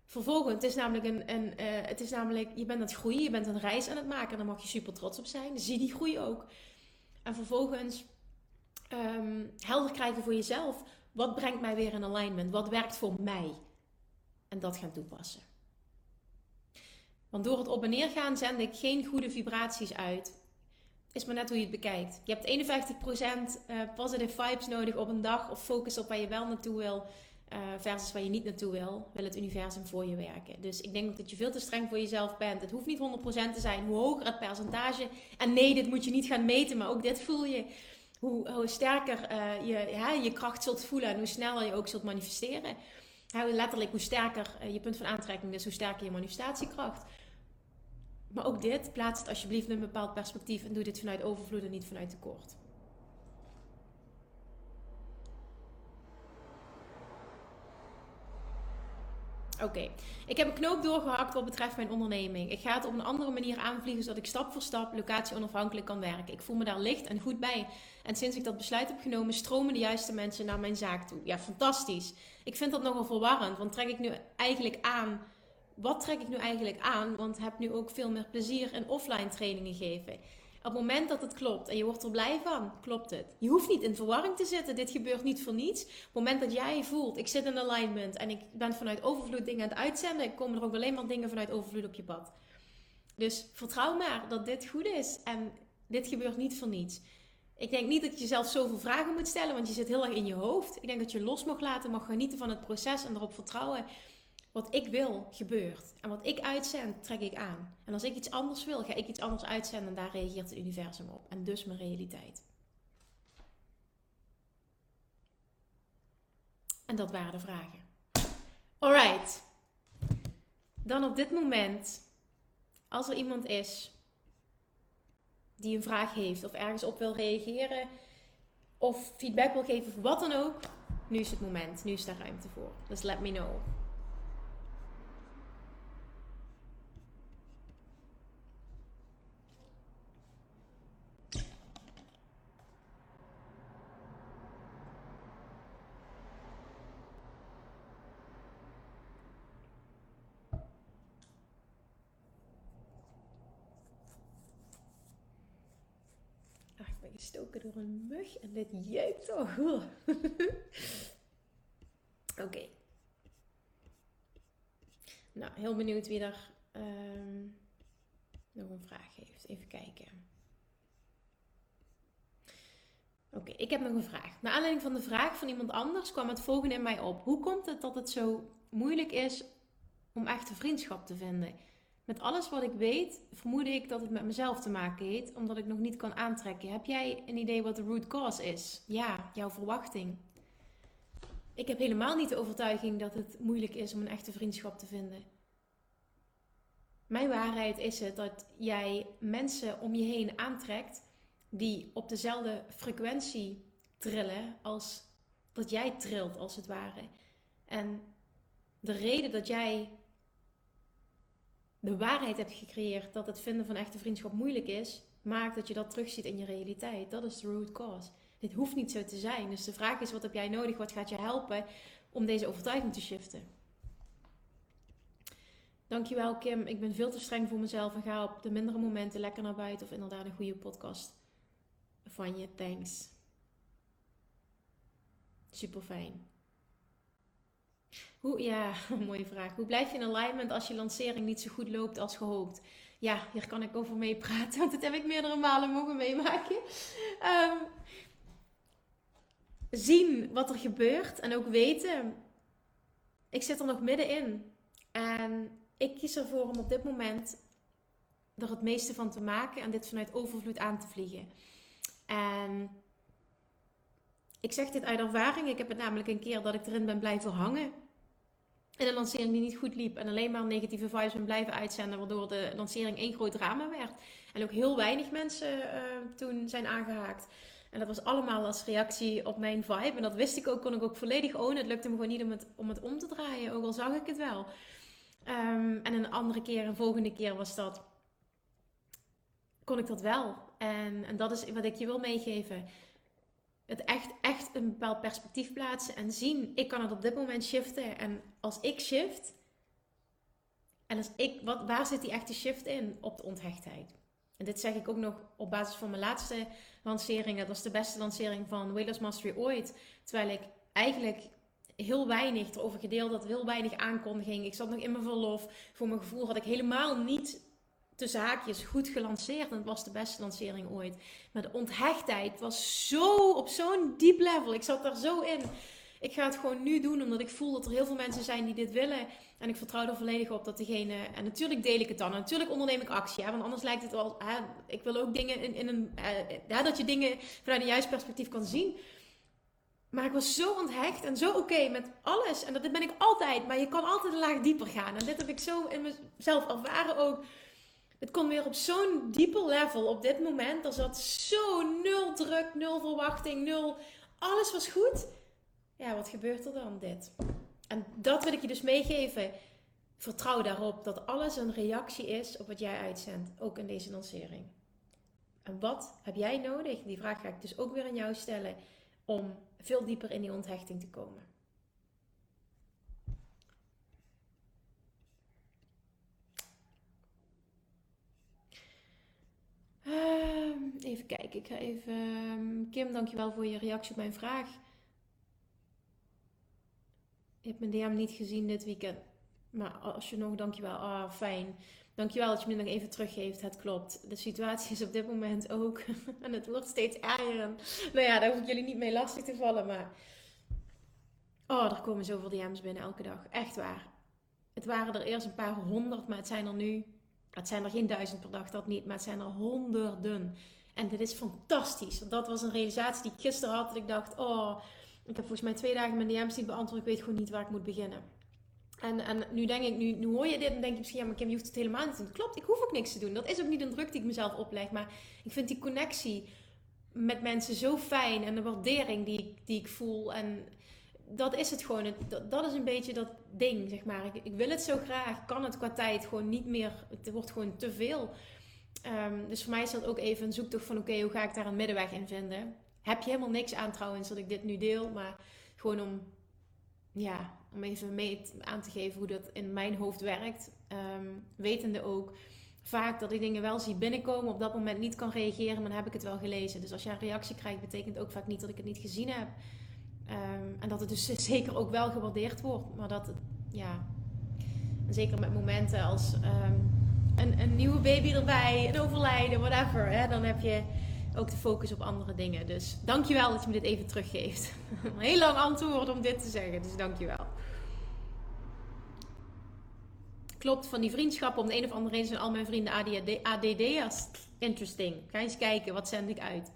Vervolgens, het is namelijk, een, uh, het is namelijk je bent aan het groeien, je bent een reis aan het maken. En daar mag je super trots op zijn. Zie die groei ook. En vervolgens um, helder krijgen voor jezelf. Wat brengt mij weer in alignment? Wat werkt voor mij? En dat gaan toepassen. Want door het op en neer gaan zend ik geen goede vibraties uit. Is maar net hoe je het bekijkt. Je hebt 51% eh, positive vibes nodig op een dag of focus op waar je wel naartoe wil. Uh, versus waar je niet naartoe wil, wil het universum voor je werken. Dus ik denk dat je veel te streng voor jezelf bent. Het hoeft niet 100% te zijn. Hoe hoger het percentage. En nee, dit moet je niet gaan meten, maar ook dit voel je hoe, hoe sterker uh, je je kracht zult voelen en hoe sneller je ook zult manifesteren. Letterlijk, hoe sterker je punt van aantrekking is, hoe sterker je manifestatiekracht. Maar ook dit, plaats het alsjeblieft in een bepaald perspectief en doe dit vanuit overvloed en niet vanuit tekort. Oké, ik heb een knoop doorgehakt wat betreft mijn onderneming. Ik ga het op een andere manier aanvliegen zodat ik stap voor stap locatie onafhankelijk kan werken. Ik voel me daar licht en goed bij. En sinds ik dat besluit heb genomen, stromen de juiste mensen naar mijn zaak toe. Ja, fantastisch. Ik vind dat nogal verwarrend, want trek ik nu eigenlijk aan. Wat trek ik nu eigenlijk aan? Want ik heb nu ook veel meer plezier in offline trainingen geven. Op het moment dat het klopt en je wordt er blij van, klopt het. Je hoeft niet in verwarring te zitten. Dit gebeurt niet voor niets. Op het moment dat jij voelt, ik zit in alignment en ik ben vanuit overvloed dingen aan het uitzenden, komen er ook alleen maar dingen vanuit overvloed op je pad. Dus vertrouw maar dat dit goed is en dit gebeurt niet voor niets. Ik denk niet dat je jezelf zoveel vragen moet stellen, want je zit heel erg in je hoofd. Ik denk dat je los mag laten, mag genieten van het proces en erop vertrouwen. Wat ik wil, gebeurt. En wat ik uitzend, trek ik aan. En als ik iets anders wil, ga ik iets anders uitzenden en daar reageert het universum op. En dus mijn realiteit. En dat waren de vragen. Alright. Dan op dit moment, als er iemand is die een vraag heeft of ergens op wil reageren of feedback wil geven of wat dan ook, nu is het moment, nu is daar ruimte voor. Dus let me know. Ben gestoken door een mug en dit jeukt toch. Oké. Nou, heel benieuwd wie er ehm, nog een vraag heeft. Even kijken. Oké, ik heb nog een vraag. Naar aanleiding van de vraag van iemand anders kwam het volgende in mij op. Hoe komt het dat het zo moeilijk is om echte vriendschap te vinden? Met alles wat ik weet, vermoed ik dat het met mezelf te maken heeft, omdat ik nog niet kan aantrekken. Heb jij een idee wat de root cause is? Ja, jouw verwachting. Ik heb helemaal niet de overtuiging dat het moeilijk is om een echte vriendschap te vinden. Mijn waarheid is het dat jij mensen om je heen aantrekt die op dezelfde frequentie trillen als dat jij trilt, als het ware. En de reden dat jij de waarheid hebt gecreëerd dat het vinden van echte vriendschap moeilijk is, maakt dat je dat terugziet in je realiteit. Dat is de root cause. Dit hoeft niet zo te zijn. Dus de vraag is: wat heb jij nodig? Wat gaat je helpen om deze overtuiging te shiften? Dankjewel, Kim. Ik ben veel te streng voor mezelf en ga op de mindere momenten lekker naar buiten of inderdaad een goede podcast van je. Thanks. Super fijn. Hoe, ja, mooie vraag. Hoe blijf je in alignment als je lancering niet zo goed loopt als gehoopt? Ja, hier kan ik over meepraten, want dat heb ik meerdere malen mogen meemaken. Um, zien wat er gebeurt en ook weten. Ik zit er nog middenin. En ik kies ervoor om op dit moment er het meeste van te maken en dit vanuit overvloed aan te vliegen. En ik zeg dit uit ervaring. Ik heb het namelijk een keer dat ik erin ben blijven hangen. In een lancering die niet goed liep. En alleen maar negatieve vibes ben blijven uitzenden. Waardoor de lancering één groot drama werd. En ook heel weinig mensen uh, toen zijn aangehaakt. En dat was allemaal als reactie op mijn vibe. En dat wist ik ook, kon ik ook volledig ownen. Het lukte me gewoon niet om het om, te draaien. Ook al zag ik het wel. Um, en een andere keer, een volgende keer was dat. Kon ik dat wel. En, en dat is wat ik je wil meegeven. Het echt, echt een bepaald perspectief plaatsen en zien. Ik kan het op dit moment shiften. En als ik shift. En als ik, wat, waar zit die echte shift in? Op de onthechtheid. En dit zeg ik ook nog op basis van mijn laatste lancering. Dat was de beste lancering van Whalers Mastery ooit. Terwijl ik eigenlijk heel weinig erover gedeeld had, heel weinig aankondiging. Ik zat nog in mijn verlof. Voor mijn gevoel had ik helemaal niet tussen haakjes goed gelanceerd. En het was de beste lancering ooit. Maar de onthechtheid was zo op zo'n diep level. Ik zat daar zo in. Ik ga het gewoon nu doen, omdat ik voel dat er heel veel mensen zijn die dit willen. En ik vertrouw er volledig op dat degene. En natuurlijk deel ik het dan. Natuurlijk onderneem ik actie. Want anders lijkt het wel. Hè, ik wil ook dingen in, in een. Hè, dat je dingen vanuit een juist perspectief kan zien. Maar ik was zo onthecht en zo oké met alles. En dat ben ik altijd. Maar je kan altijd een laag dieper gaan. En dit heb ik zo in mezelf ervaren ook. Het kon weer op zo'n dieper level op dit moment. Er zat zo nul druk, nul verwachting, nul. Alles was goed. Ja, wat gebeurt er dan? Dit. En dat wil ik je dus meegeven. Vertrouw daarop dat alles een reactie is op wat jij uitzendt. Ook in deze lancering. En wat heb jij nodig? Die vraag ga ik dus ook weer aan jou stellen. Om veel dieper in die onthechting te komen. Even kijken, ik ga even. Um, Kim, dankjewel voor je reactie op mijn vraag. Je hebt mijn DM niet gezien dit weekend. Maar als je nog, dankjewel. Ah, fijn. Dankjewel dat je me nog even teruggeeft. Het klopt. De situatie is op dit moment ook. en het wordt steeds erger. Nou ja, daar hoef ik jullie niet mee lastig te vallen. Maar. Oh, er komen zoveel DM's binnen elke dag. Echt waar. Het waren er eerst een paar honderd, maar het zijn er nu het zijn er geen duizend per dag, dat niet, maar het zijn er honderden. En dit is fantastisch. Dat was een realisatie die ik gisteren had. Dat ik dacht, oh, ik heb volgens mij twee dagen mijn DM's niet beantwoord. Ik weet gewoon niet waar ik moet beginnen. En, en nu denk ik, nu, nu hoor je dit en denk je misschien, ja, maar Kim, je hoeft het helemaal niet te doen. Klopt, ik hoef ook niks te doen. Dat is ook niet een druk die ik mezelf opleg. Maar ik vind die connectie met mensen zo fijn en de waardering die die ik voel. En dat is het gewoon. Dat, dat is een beetje dat ding, zeg maar. Ik, ik, wil het zo graag, kan het qua tijd gewoon niet meer. Het wordt gewoon te veel. Ehm, dus voor mij is dat ook even een zoektocht van: oké, hoe ga ik daar een middenweg in vinden? Heb je helemaal niks aan trouwens dat ik dit nu deel, maar gewoon om, ja, om even mee aan te geven hoe dat in mijn hoofd werkt. Um, wetende ook vaak dat ik dingen wel zie binnenkomen, op dat moment niet kan reageren, maar dan heb ik het wel gelezen. Dus als jij een reactie krijgt, betekent ook vaak niet dat ik het niet gezien heb. Ehm, en dat het dus zeker ook wel gewaardeerd wordt, maar dat het, ja, zeker met momenten als ehm, een, een, nieuwe baby erbij, een overlijden, whatever, hè, dan heb je ook de focus op andere dingen. Dus dankjewel dat je me dit even teruggeeft. heel lang antwoord om dit te zeggen, dus dankjewel. Klopt, van die vriendschappen, om de een of andere reden zijn al mijn vrienden ADD, ADD'ers. Interesting. Ga eens kijken, wat zend ik uit?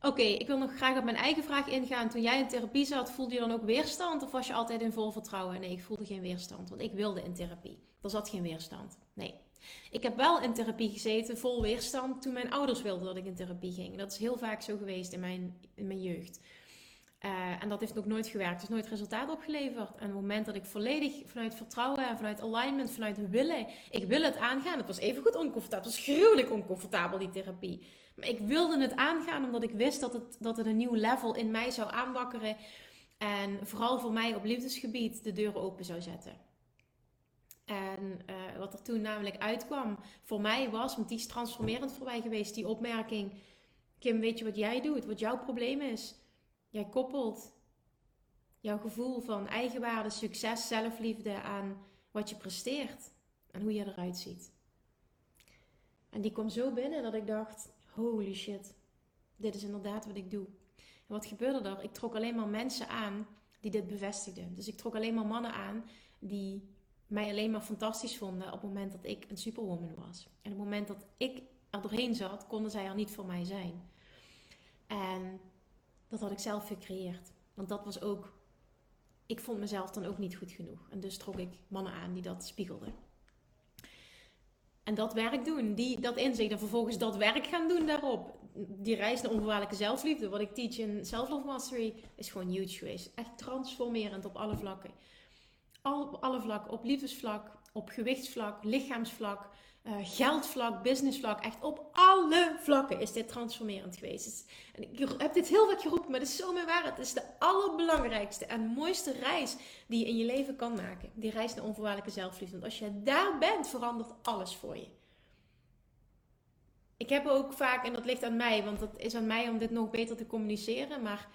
Oké, ik wil nog graag op mijn eigen vraag ingaan. Toen jij in therapie zat, voelde je dan ook weerstand? Of was je altijd in vol vertrouwen? Nee, ik voelde geen weerstand, want ik wilde in therapie. Er zat geen weerstand. Nee. Ik heb wel in therapie gezeten, vol weerstand, toen mijn ouders wilden dat ik in therapie ging. Dat is heel vaak zo geweest in mijn, in mijn jeugd. Uh, en dat heeft ook nooit gewerkt, dus nooit resultaat opgeleverd. En op het moment dat ik volledig vanuit vertrouwen en vanuit alignment, vanuit willen, ik wil het aangaan. Het was even goed oncomfortabel, het was gruwelijk oncomfortabel die therapie. Ik wilde het aangaan omdat ik wist dat het, dat het een nieuw level in mij zou aanwakkeren. En vooral voor mij op liefdesgebied de deuren open zou zetten. En uh, wat er toen namelijk uitkwam voor mij was, want die is transformerend voor mij geweest, die opmerking. Kim, weet je wat jij doet? Wat jouw probleem is? Jij koppelt jouw gevoel van eigenwaarde, succes, zelfliefde aan wat je presteert en hoe je eruit ziet. En die kwam zo binnen dat ik dacht: holy shit, dit is inderdaad wat ik doe. En wat gebeurde er? Ik trok alleen maar mensen aan die dit bevestigden. Dus ik trok alleen maar mannen aan die mij alleen maar fantastisch vonden op het moment dat ik een superwoman was. En op het moment dat ik er doorheen zat, konden zij er niet voor mij zijn. En dat had ik zelf gecreëerd. Want dat was ook, ik vond mezelf dan ook niet goed genoeg. En dus trok ik mannen aan die dat spiegelden. En dat werk doen, die, dat inzicht en vervolgens dat werk gaan doen daarop. Die reis naar onvoorwaardelijke zelfliefde, wat ik teach in Self-Love Mastery, is gewoon huge geweest. Echt transformerend op alle vlakken. Al, op alle vlakken, op liefdesvlak, op gewichtsvlak, lichaamsvlak, uh, geldvlak, businessvlak, echt op alle vlakken is dit transformerend geweest. En ik heb dit heel vaak geroepen, maar het is zo meer waar. Het is de allerbelangrijkste en mooiste reis die je in je leven kan maken. Die reis naar onvoorwaardelijke zelfliefde. Want als je daar bent, verandert alles voor je. Ik heb ook vaak, en dat ligt aan mij, want het is aan mij om dit nog beter te communiceren, maar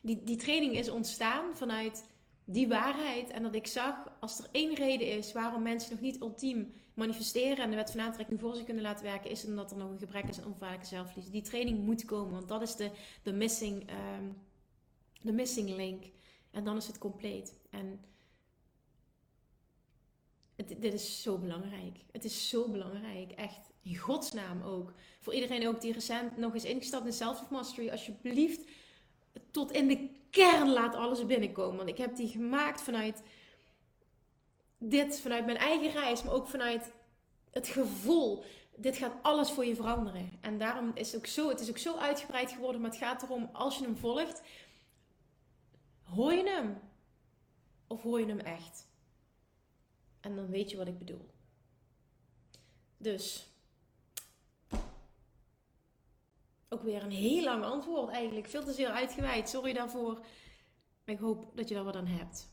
die, die training is ontstaan vanuit die waarheid en dat ik zag, als er één reden is waarom mensen nog niet ultiem manifesteren en de wet van aantrekking voor ze kunnen laten werken, is omdat er nog een gebrek is aan onvoorwaardelijke zelfliefde. Die training moet komen, want dat is de, de, missing, um, de missing link. En dan is het compleet. En het, dit is zo belangrijk. Het is zo belangrijk, echt. In godsnaam ook. Voor iedereen ook die recent nog is ingestapt in Self Mastery, alsjeblieft tot in de kern laat alles binnenkomen. Want ik heb die gemaakt vanuit dit, vanuit mijn eigen reis, maar ook vanuit het gevoel. Dit gaat alles voor je veranderen. En daarom is het ook zo, het is ook zo uitgebreid geworden. Maar het gaat erom, als je hem volgt, hoor je hem? Of hoor je hem echt? En dan weet je wat ik bedoel. Dus Ook weer een heel lang antwoord eigenlijk. Veel te zeer uitgeweid. Sorry daarvoor. Ik hoop dat je daar wat aan hebt.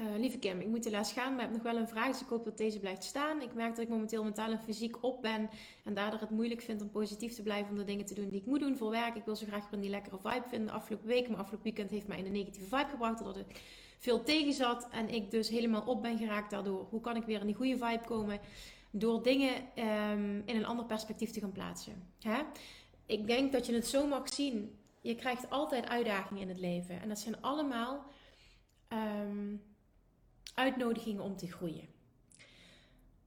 Uh, lieve Kim, ik moet helaas gaan, maar ik heb nog wel een vraag, dus ik hoop dat deze blijft staan. Ik merk dat ik momenteel mentaal en fysiek op ben en daardoor het moeilijk vind om positief te blijven om de dingen te doen die ik moet doen voor werk. Ik wil zo graag weer een die lekkere vibe vinden. De afgelopen week, maar afgelopen weekend heeft mij in een negatieve vibe gebracht, doordat ik veel tegen zat en ik dus helemaal op ben geraakt daardoor. Hoe kan ik weer in die goede vibe komen? Door dingen ehm, in een ander perspectief te gaan plaatsen. Hè? Ik denk dat je het zo mag zien. Je krijgt altijd uitdagingen in het leven. En dat zijn allemaal um, uitnodigingen om te groeien.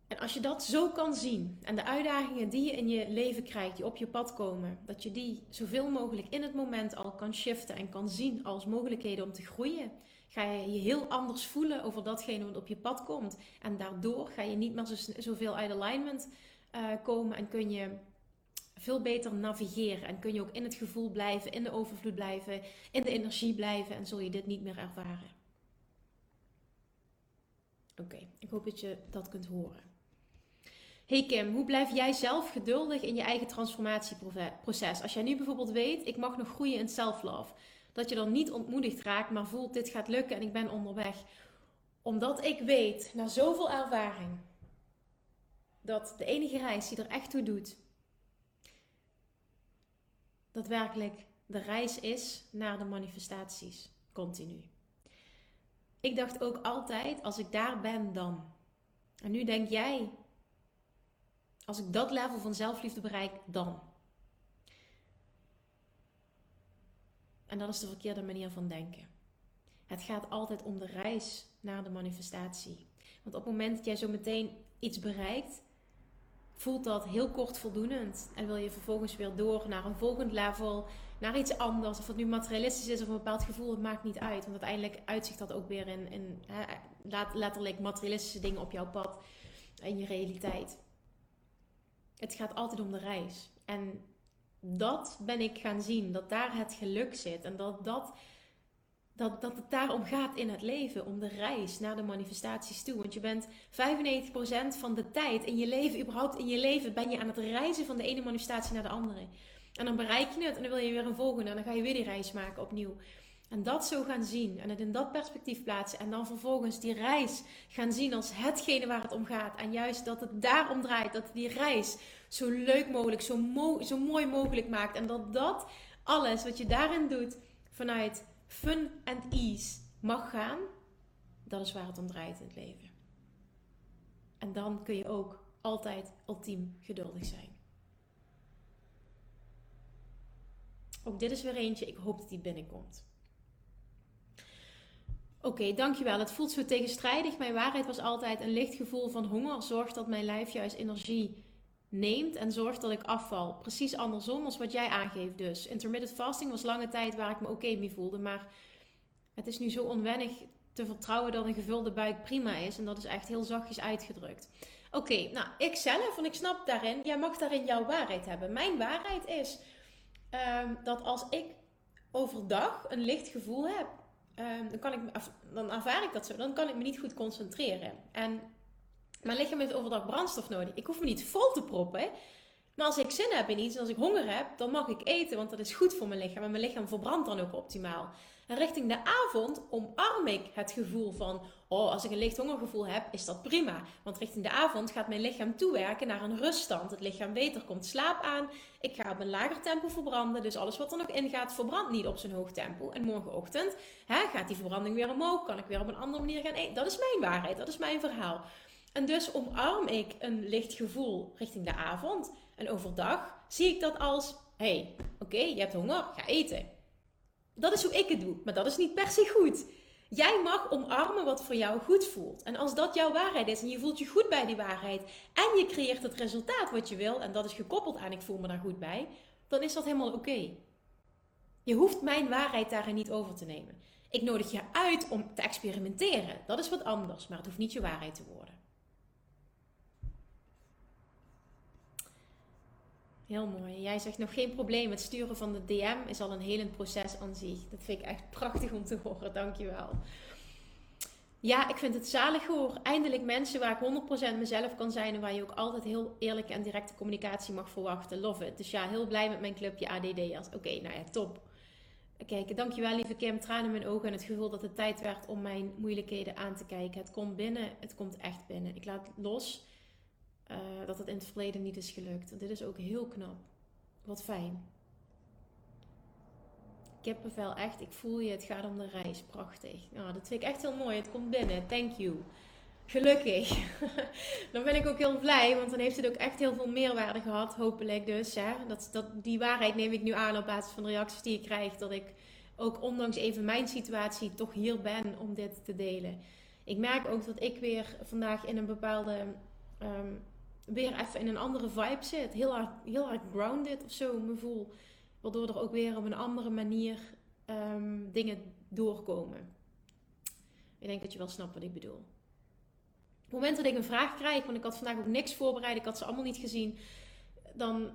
En als je dat zo kan zien en de uitdagingen die je in je leven krijgt, die op je pad komen, dat je die zoveel mogelijk in het moment al kan shiften en kan zien als mogelijkheden om te groeien, ga je je heel anders voelen over datgene wat op je pad komt. En daardoor ga je niet meer zo, zoveel uit alignment uh, komen en kun je veel beter navigeren. En kun je ook in het gevoel blijven, in de overvloed blijven, in de energie blijven en zul je dit niet meer ervaren. Oké, ik hoop dat je dat kunt horen. Hey Kim, hoe blijf jij zelf geduldig in je eigen transformatieproces? Als jij nu bijvoorbeeld weet, ik mag nog groeien in self-love dat je dan niet ontmoedigd raakt, maar voelt dit gaat lukken en ik ben onderweg. Omdat ik weet, na zoveel ervaring, dat de enige reis die er echt toe doet, daadwerkelijk de reis is naar de manifestaties, continu. Ik dacht ook altijd, als ik daar ben, dan. En nu denk jij, als ik dat level van zelfliefde bereik, dan. En dat is de verkeerde manier van denken. Het gaat altijd om de reis naar de manifestatie. Want op het moment dat jij zo meteen iets bereikt, voelt dat heel kort voldoenend. En wil je vervolgens weer door naar een volgend level, naar iets anders. Of het nu materialistisch is of een bepaald gevoel, het maakt niet uit. Want uiteindelijk uitzicht dat ook weer in, in hè, letterlijk materialistische dingen op jouw pad en je realiteit. Het gaat altijd om de reis. En dat ben ik gaan zien, dat daar het geluk zit. En dat, dat, dat, dat het daarom gaat in het leven, om de reis naar de manifestaties toe. Want je bent 95% van de tijd in je leven, überhaupt in je leven, ben je aan het reizen van de ene manifestatie naar de andere. En dan bereik je het en dan wil je weer een volgende en dan ga je weer die reis maken opnieuw. En dat zo gaan zien en het in dat perspectief plaatsen. En dan vervolgens die reis gaan zien als hetgene waar het om gaat. En juist dat het daarom draait. Dat die reis zo leuk mogelijk, zo, zo mooi mogelijk maakt. En dat dat alles wat je daarin doet vanuit fun and ease mag gaan. Dat is waar het om draait in het leven. En dan kun je ook altijd ultiem geduldig zijn. Ook dit is weer eentje. Ik hoop dat die binnenkomt. Oké, dankjewel. Het voelt zo tegenstrijdig. Mijn waarheid was altijd een licht gevoel van honger. Zorgt dat mijn lijf juist energie neemt en zorgt dat ik afval. Precies andersom als wat jij aangeeft dus. Intermittent fasting was lange tijd waar ik me oké mee voelde. Maar het is nu zo onwennig te vertrouwen dat een gevulde buik prima is. En dat is echt heel zachtjes uitgedrukt. Oké, nou, ik zelf, want ik snap daarin, jij mag daarin jouw waarheid hebben. Mijn waarheid is ehm, dat als ik overdag een licht gevoel heb Ehm, dan, kan ik, dan ervaar ik dat zo. Dan kan ik me niet goed concentreren. En mijn lichaam heeft overdag brandstof nodig. Ik hoef me niet vol te proppen. Maar als ik zin heb in iets en als ik honger heb, dan mag ik eten, want dat is goed voor mijn lichaam. En mijn lichaam verbrandt dan ook optimaal. En richting de avond omarm ik het gevoel van, oh, als ik een licht hongergevoel heb, is dat prima. Want richting de avond gaat mijn lichaam toewerken naar een ruststand. Het lichaam weet, er komt slaap aan. Ik ga op een lager tempo verbranden. Dus alles wat er nog in gaat, verbrandt niet op zijn hoog tempo. En morgenochtend hè, gaat die verbranding weer omhoog. Kan ik weer op een andere manier gaan eten. Dat is mijn waarheid, dat is mijn verhaal. En dus omarm ik een licht gevoel richting de avond. En overdag zie ik dat als: hey, oké, je hebt honger, ga eten. Dat is hoe ik het doe, maar dat is niet per se goed. Jij mag omarmen wat voor jou goed voelt. En als dat jouw waarheid is en je voelt je goed bij die waarheid en je creëert het resultaat wat je wil en dat is gekoppeld aan ik voel me daar goed bij, dan is dat helemaal oké. Je hoeft mijn waarheid daarin niet over te nemen. Ik nodig je uit om te experimenteren. Dat is wat anders, maar het hoeft niet je waarheid te worden. Heel mooi. Jij zegt nog geen probleem. Het sturen van de DM is al een helend proces aan zich. Dat vind ik echt prachtig om te horen. Dankjewel. Ja, ik vind het zalig hoor. Eindelijk mensen waar ik 100% mezelf kan zijn en waar je ook altijd heel eerlijke en directe communicatie mag verwachten. Love it. Dus ja, heel blij met mijn clubje ADD'ers. Oké, nou ja, top. Kijk, dankjewel lieve Kim. Tranen in mijn ogen en het gevoel dat het tijd werd om mijn moeilijkheden aan te kijken. Het komt binnen, het komt echt binnen. Ik laat los uh, dat het in het verleden niet is gelukt. dit is ook heel knap. Wat fijn. Kippenvel, echt. Ik voel je. Het gaat om de reis. Prachtig. Nou, dat vind ik echt heel mooi. Het komt binnen. Thank you. Gelukkig. dan ben ik ook heel blij, want dan heeft het ook echt heel veel meerwaarde gehad, hopelijk dus. Hè? Dat, dat, die waarheid neem ik nu aan op basis van de reacties die ik krijg. Dat ik ook ondanks even mijn situatie toch hier ben om dit te delen. Ik merk ook dat ik weer vandaag in een bepaalde ehm, weer even in een andere vibe zit. Heel erg, heel grounded of zo me voel. Waardoor er ook weer op een andere manier um, dingen doorkomen. Ik denk dat je wel snapt wat ik bedoel. Op het moment dat ik een vraag krijg, want ik had vandaag ook niks voorbereid, ik had ze allemaal niet gezien, dan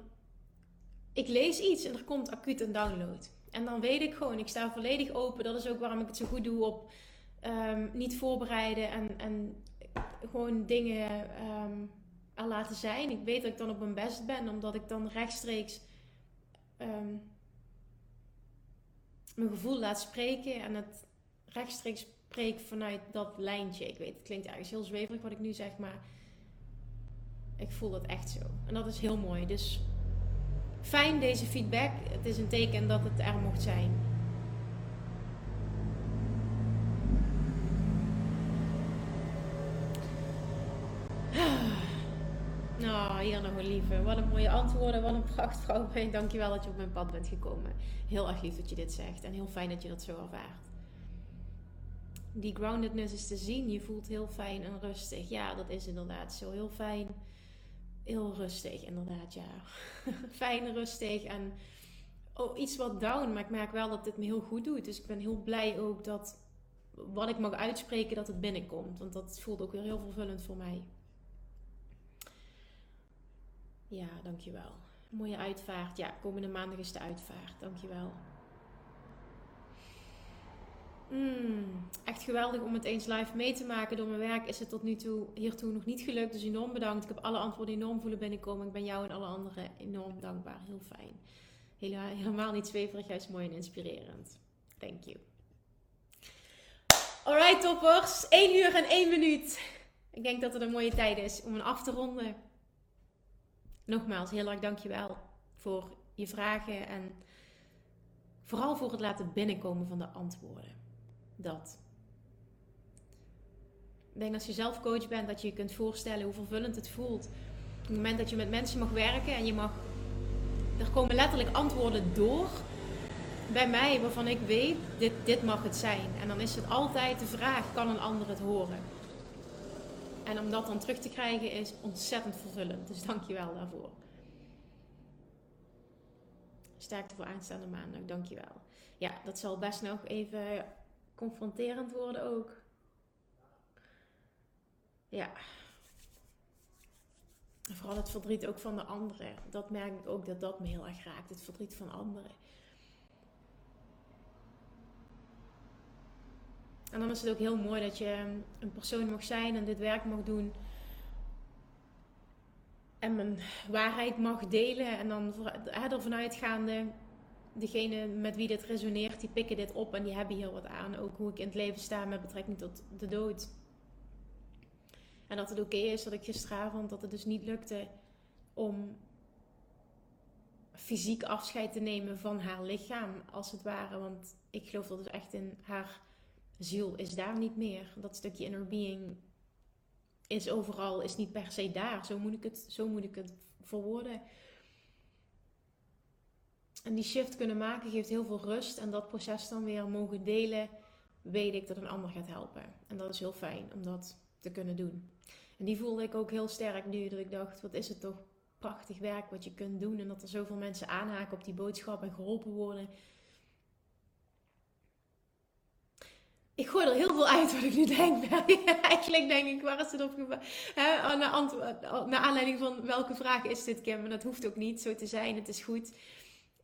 ik lees iets en er komt acuut een download. En dan weet ik gewoon, ik sta volledig open. Dat is ook waarom ik het zo goed doe op um, niet voorbereiden en, en gewoon dingen um, laten zijn. Ik weet dat ik dan op mijn best ben, omdat ik dan rechtstreeks um, mijn gevoel laat spreken en het rechtstreeks spreek vanuit dat lijntje. Ik weet, het klinkt ergens heel zweverig wat ik nu zeg, maar ik voel dat echt zo. En dat is heel mooi. Dus fijn deze feedback. Het is een teken dat het er mocht zijn. Nou, hier nog een lieve. Wat een mooie antwoorden. Wat een prachtvrouw ben je. Dankjewel dat je op mijn pad bent gekomen. Heel erg lief dat je dit zegt. En heel fijn dat je dat zo ervaart. Die groundedness is te zien. Je voelt heel fijn en rustig. Ja, dat is inderdaad zo. Heel fijn. Heel rustig, inderdaad, ja. fijn, rustig en oh, iets wat down. Maar ik merk wel dat dit me heel goed doet. Dus ik ben heel blij ook dat wat ik mag uitspreken, dat het binnenkomt. Want dat voelt ook weer heel vervullend voor mij. Ja, dankjewel. Mooie uitvaart. Ja, komende maandag is de uitvaart. Dankjewel. Mm, echt geweldig om het eens live mee te maken. Door mijn werk is het tot nu toe hiertoe nog niet gelukt. Dus enorm bedankt. Ik heb alle antwoorden enorm voelen binnenkomen. Ik ben jou en alle anderen enorm dankbaar. Heel fijn. Helemaal niet zweverig, juist mooi en inspirerend. Thank you. Alright toppers. 1 uur en 1 minuut. Ik denk dat het een mooie tijd is om een af te ronden nogmaals, heel erg dankjewel voor je vragen en vooral voor het laten binnenkomen van de antwoorden. Dat. Ik denk als je zelf coach bent, dat je je kunt voorstellen hoe vervullend het voelt. Op het moment dat je met mensen mag werken en je mag. Er komen letterlijk antwoorden door bij mij waarvan ik weet, dit, dit mag het zijn. En dan is het altijd de vraag, kan een ander het horen? En om dat dan terug te krijgen is ontzettend vervullend. Dus dank je wel daarvoor. Sterkte voor aanstaande maandag, dank je wel. Ja, dat zal best nog even confronterend worden ook. Ja. vooral het verdriet ook van de anderen. Dat merk ik ook dat dat me heel erg raakt. Het verdriet van anderen. En dan is het ook heel mooi dat je een persoon mag zijn en dit werk mag doen. En mijn waarheid mag delen. En dan ervan uitgaande, degene met wie dit resoneert, die pikken dit op en die hebben hier wat aan. Ook hoe ik in het leven sta met betrekking tot de dood. En dat het oké is dat ik gisteravond, dat het dus niet lukte om fysiek afscheid te nemen van haar lichaam, als het ware. Want ik geloof dat het echt in haar ziel is daar niet meer. Dat stukje inner being is overal, is niet per se daar. Zo moet ik het, zo moet ik het verwoorden. En die shift kunnen maken geeft heel veel rust. En dat proces dan weer mogen delen, weet ik dat een ander gaat helpen. En dat is heel fijn om dat te kunnen doen. En die voelde ik ook heel sterk nu, dat ik dacht, wat is het toch prachtig werk wat je kunt doen. En dat er zoveel mensen aanhaken op die boodschap en geholpen worden. Ik gooi er heel veel uit wat ik nu denk. Eigenlijk denk ik, waar is het op Naar, naar aanleiding van welke vraag is dit, Kim? En dat hoeft ook niet zo te zijn. Het is goed.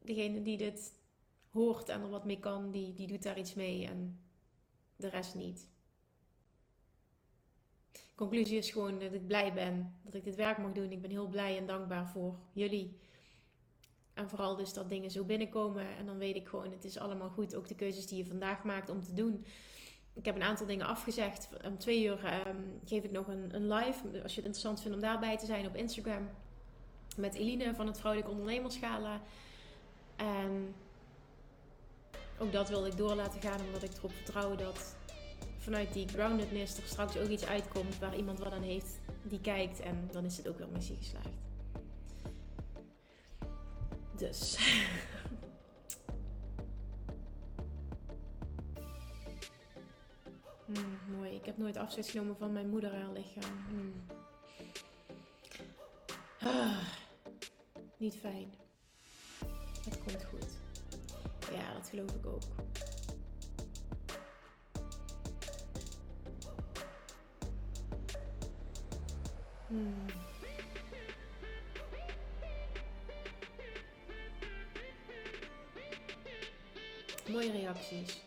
Degene die dit hoort en er wat mee kan, die, die doet daar iets mee. En de rest niet. Conclusie is gewoon dat ik blij ben dat ik dit werk mag doen. Ik ben heel blij en dankbaar voor jullie. En vooral dus dat dingen zo binnenkomen. En dan weet ik gewoon, het is allemaal goed. Ook de keuzes die je vandaag maakt om te doen ik heb een aantal dingen afgezegd. Om twee uur ehm, geef ik nog een, een, live. Als je het interessant vindt om daarbij te zijn op Instagram. Met Eline van het Vrouwelijk Ondernemerschala. En ook dat wilde ik door laten gaan. Omdat ik erop vertrouw dat vanuit die groundedness er straks ook iets uitkomt. Waar iemand wat aan heeft die kijkt. En dan is het ook wel missie geslaagd. Dus Hmm, mooi. Ik heb nooit afscheid genomen van mijn moeder haar lichaam. Hmm. Ah, niet fijn. Het komt goed. Ja, dat geloof ik ook. Hmm. Mooie reacties.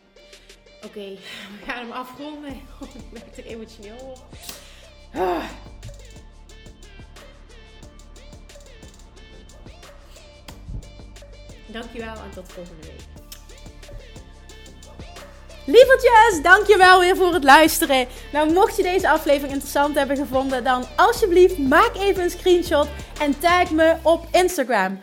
Oké, we gaan hem afronden. ik ben er emotioneel op. Dankjewel en tot volgende week. Lievertjes, dankjewel weer voor het luisteren. Nou, mocht je deze aflevering interessant hebben gevonden, dan alsjeblieft maak even een screenshot en tag me op Instagram.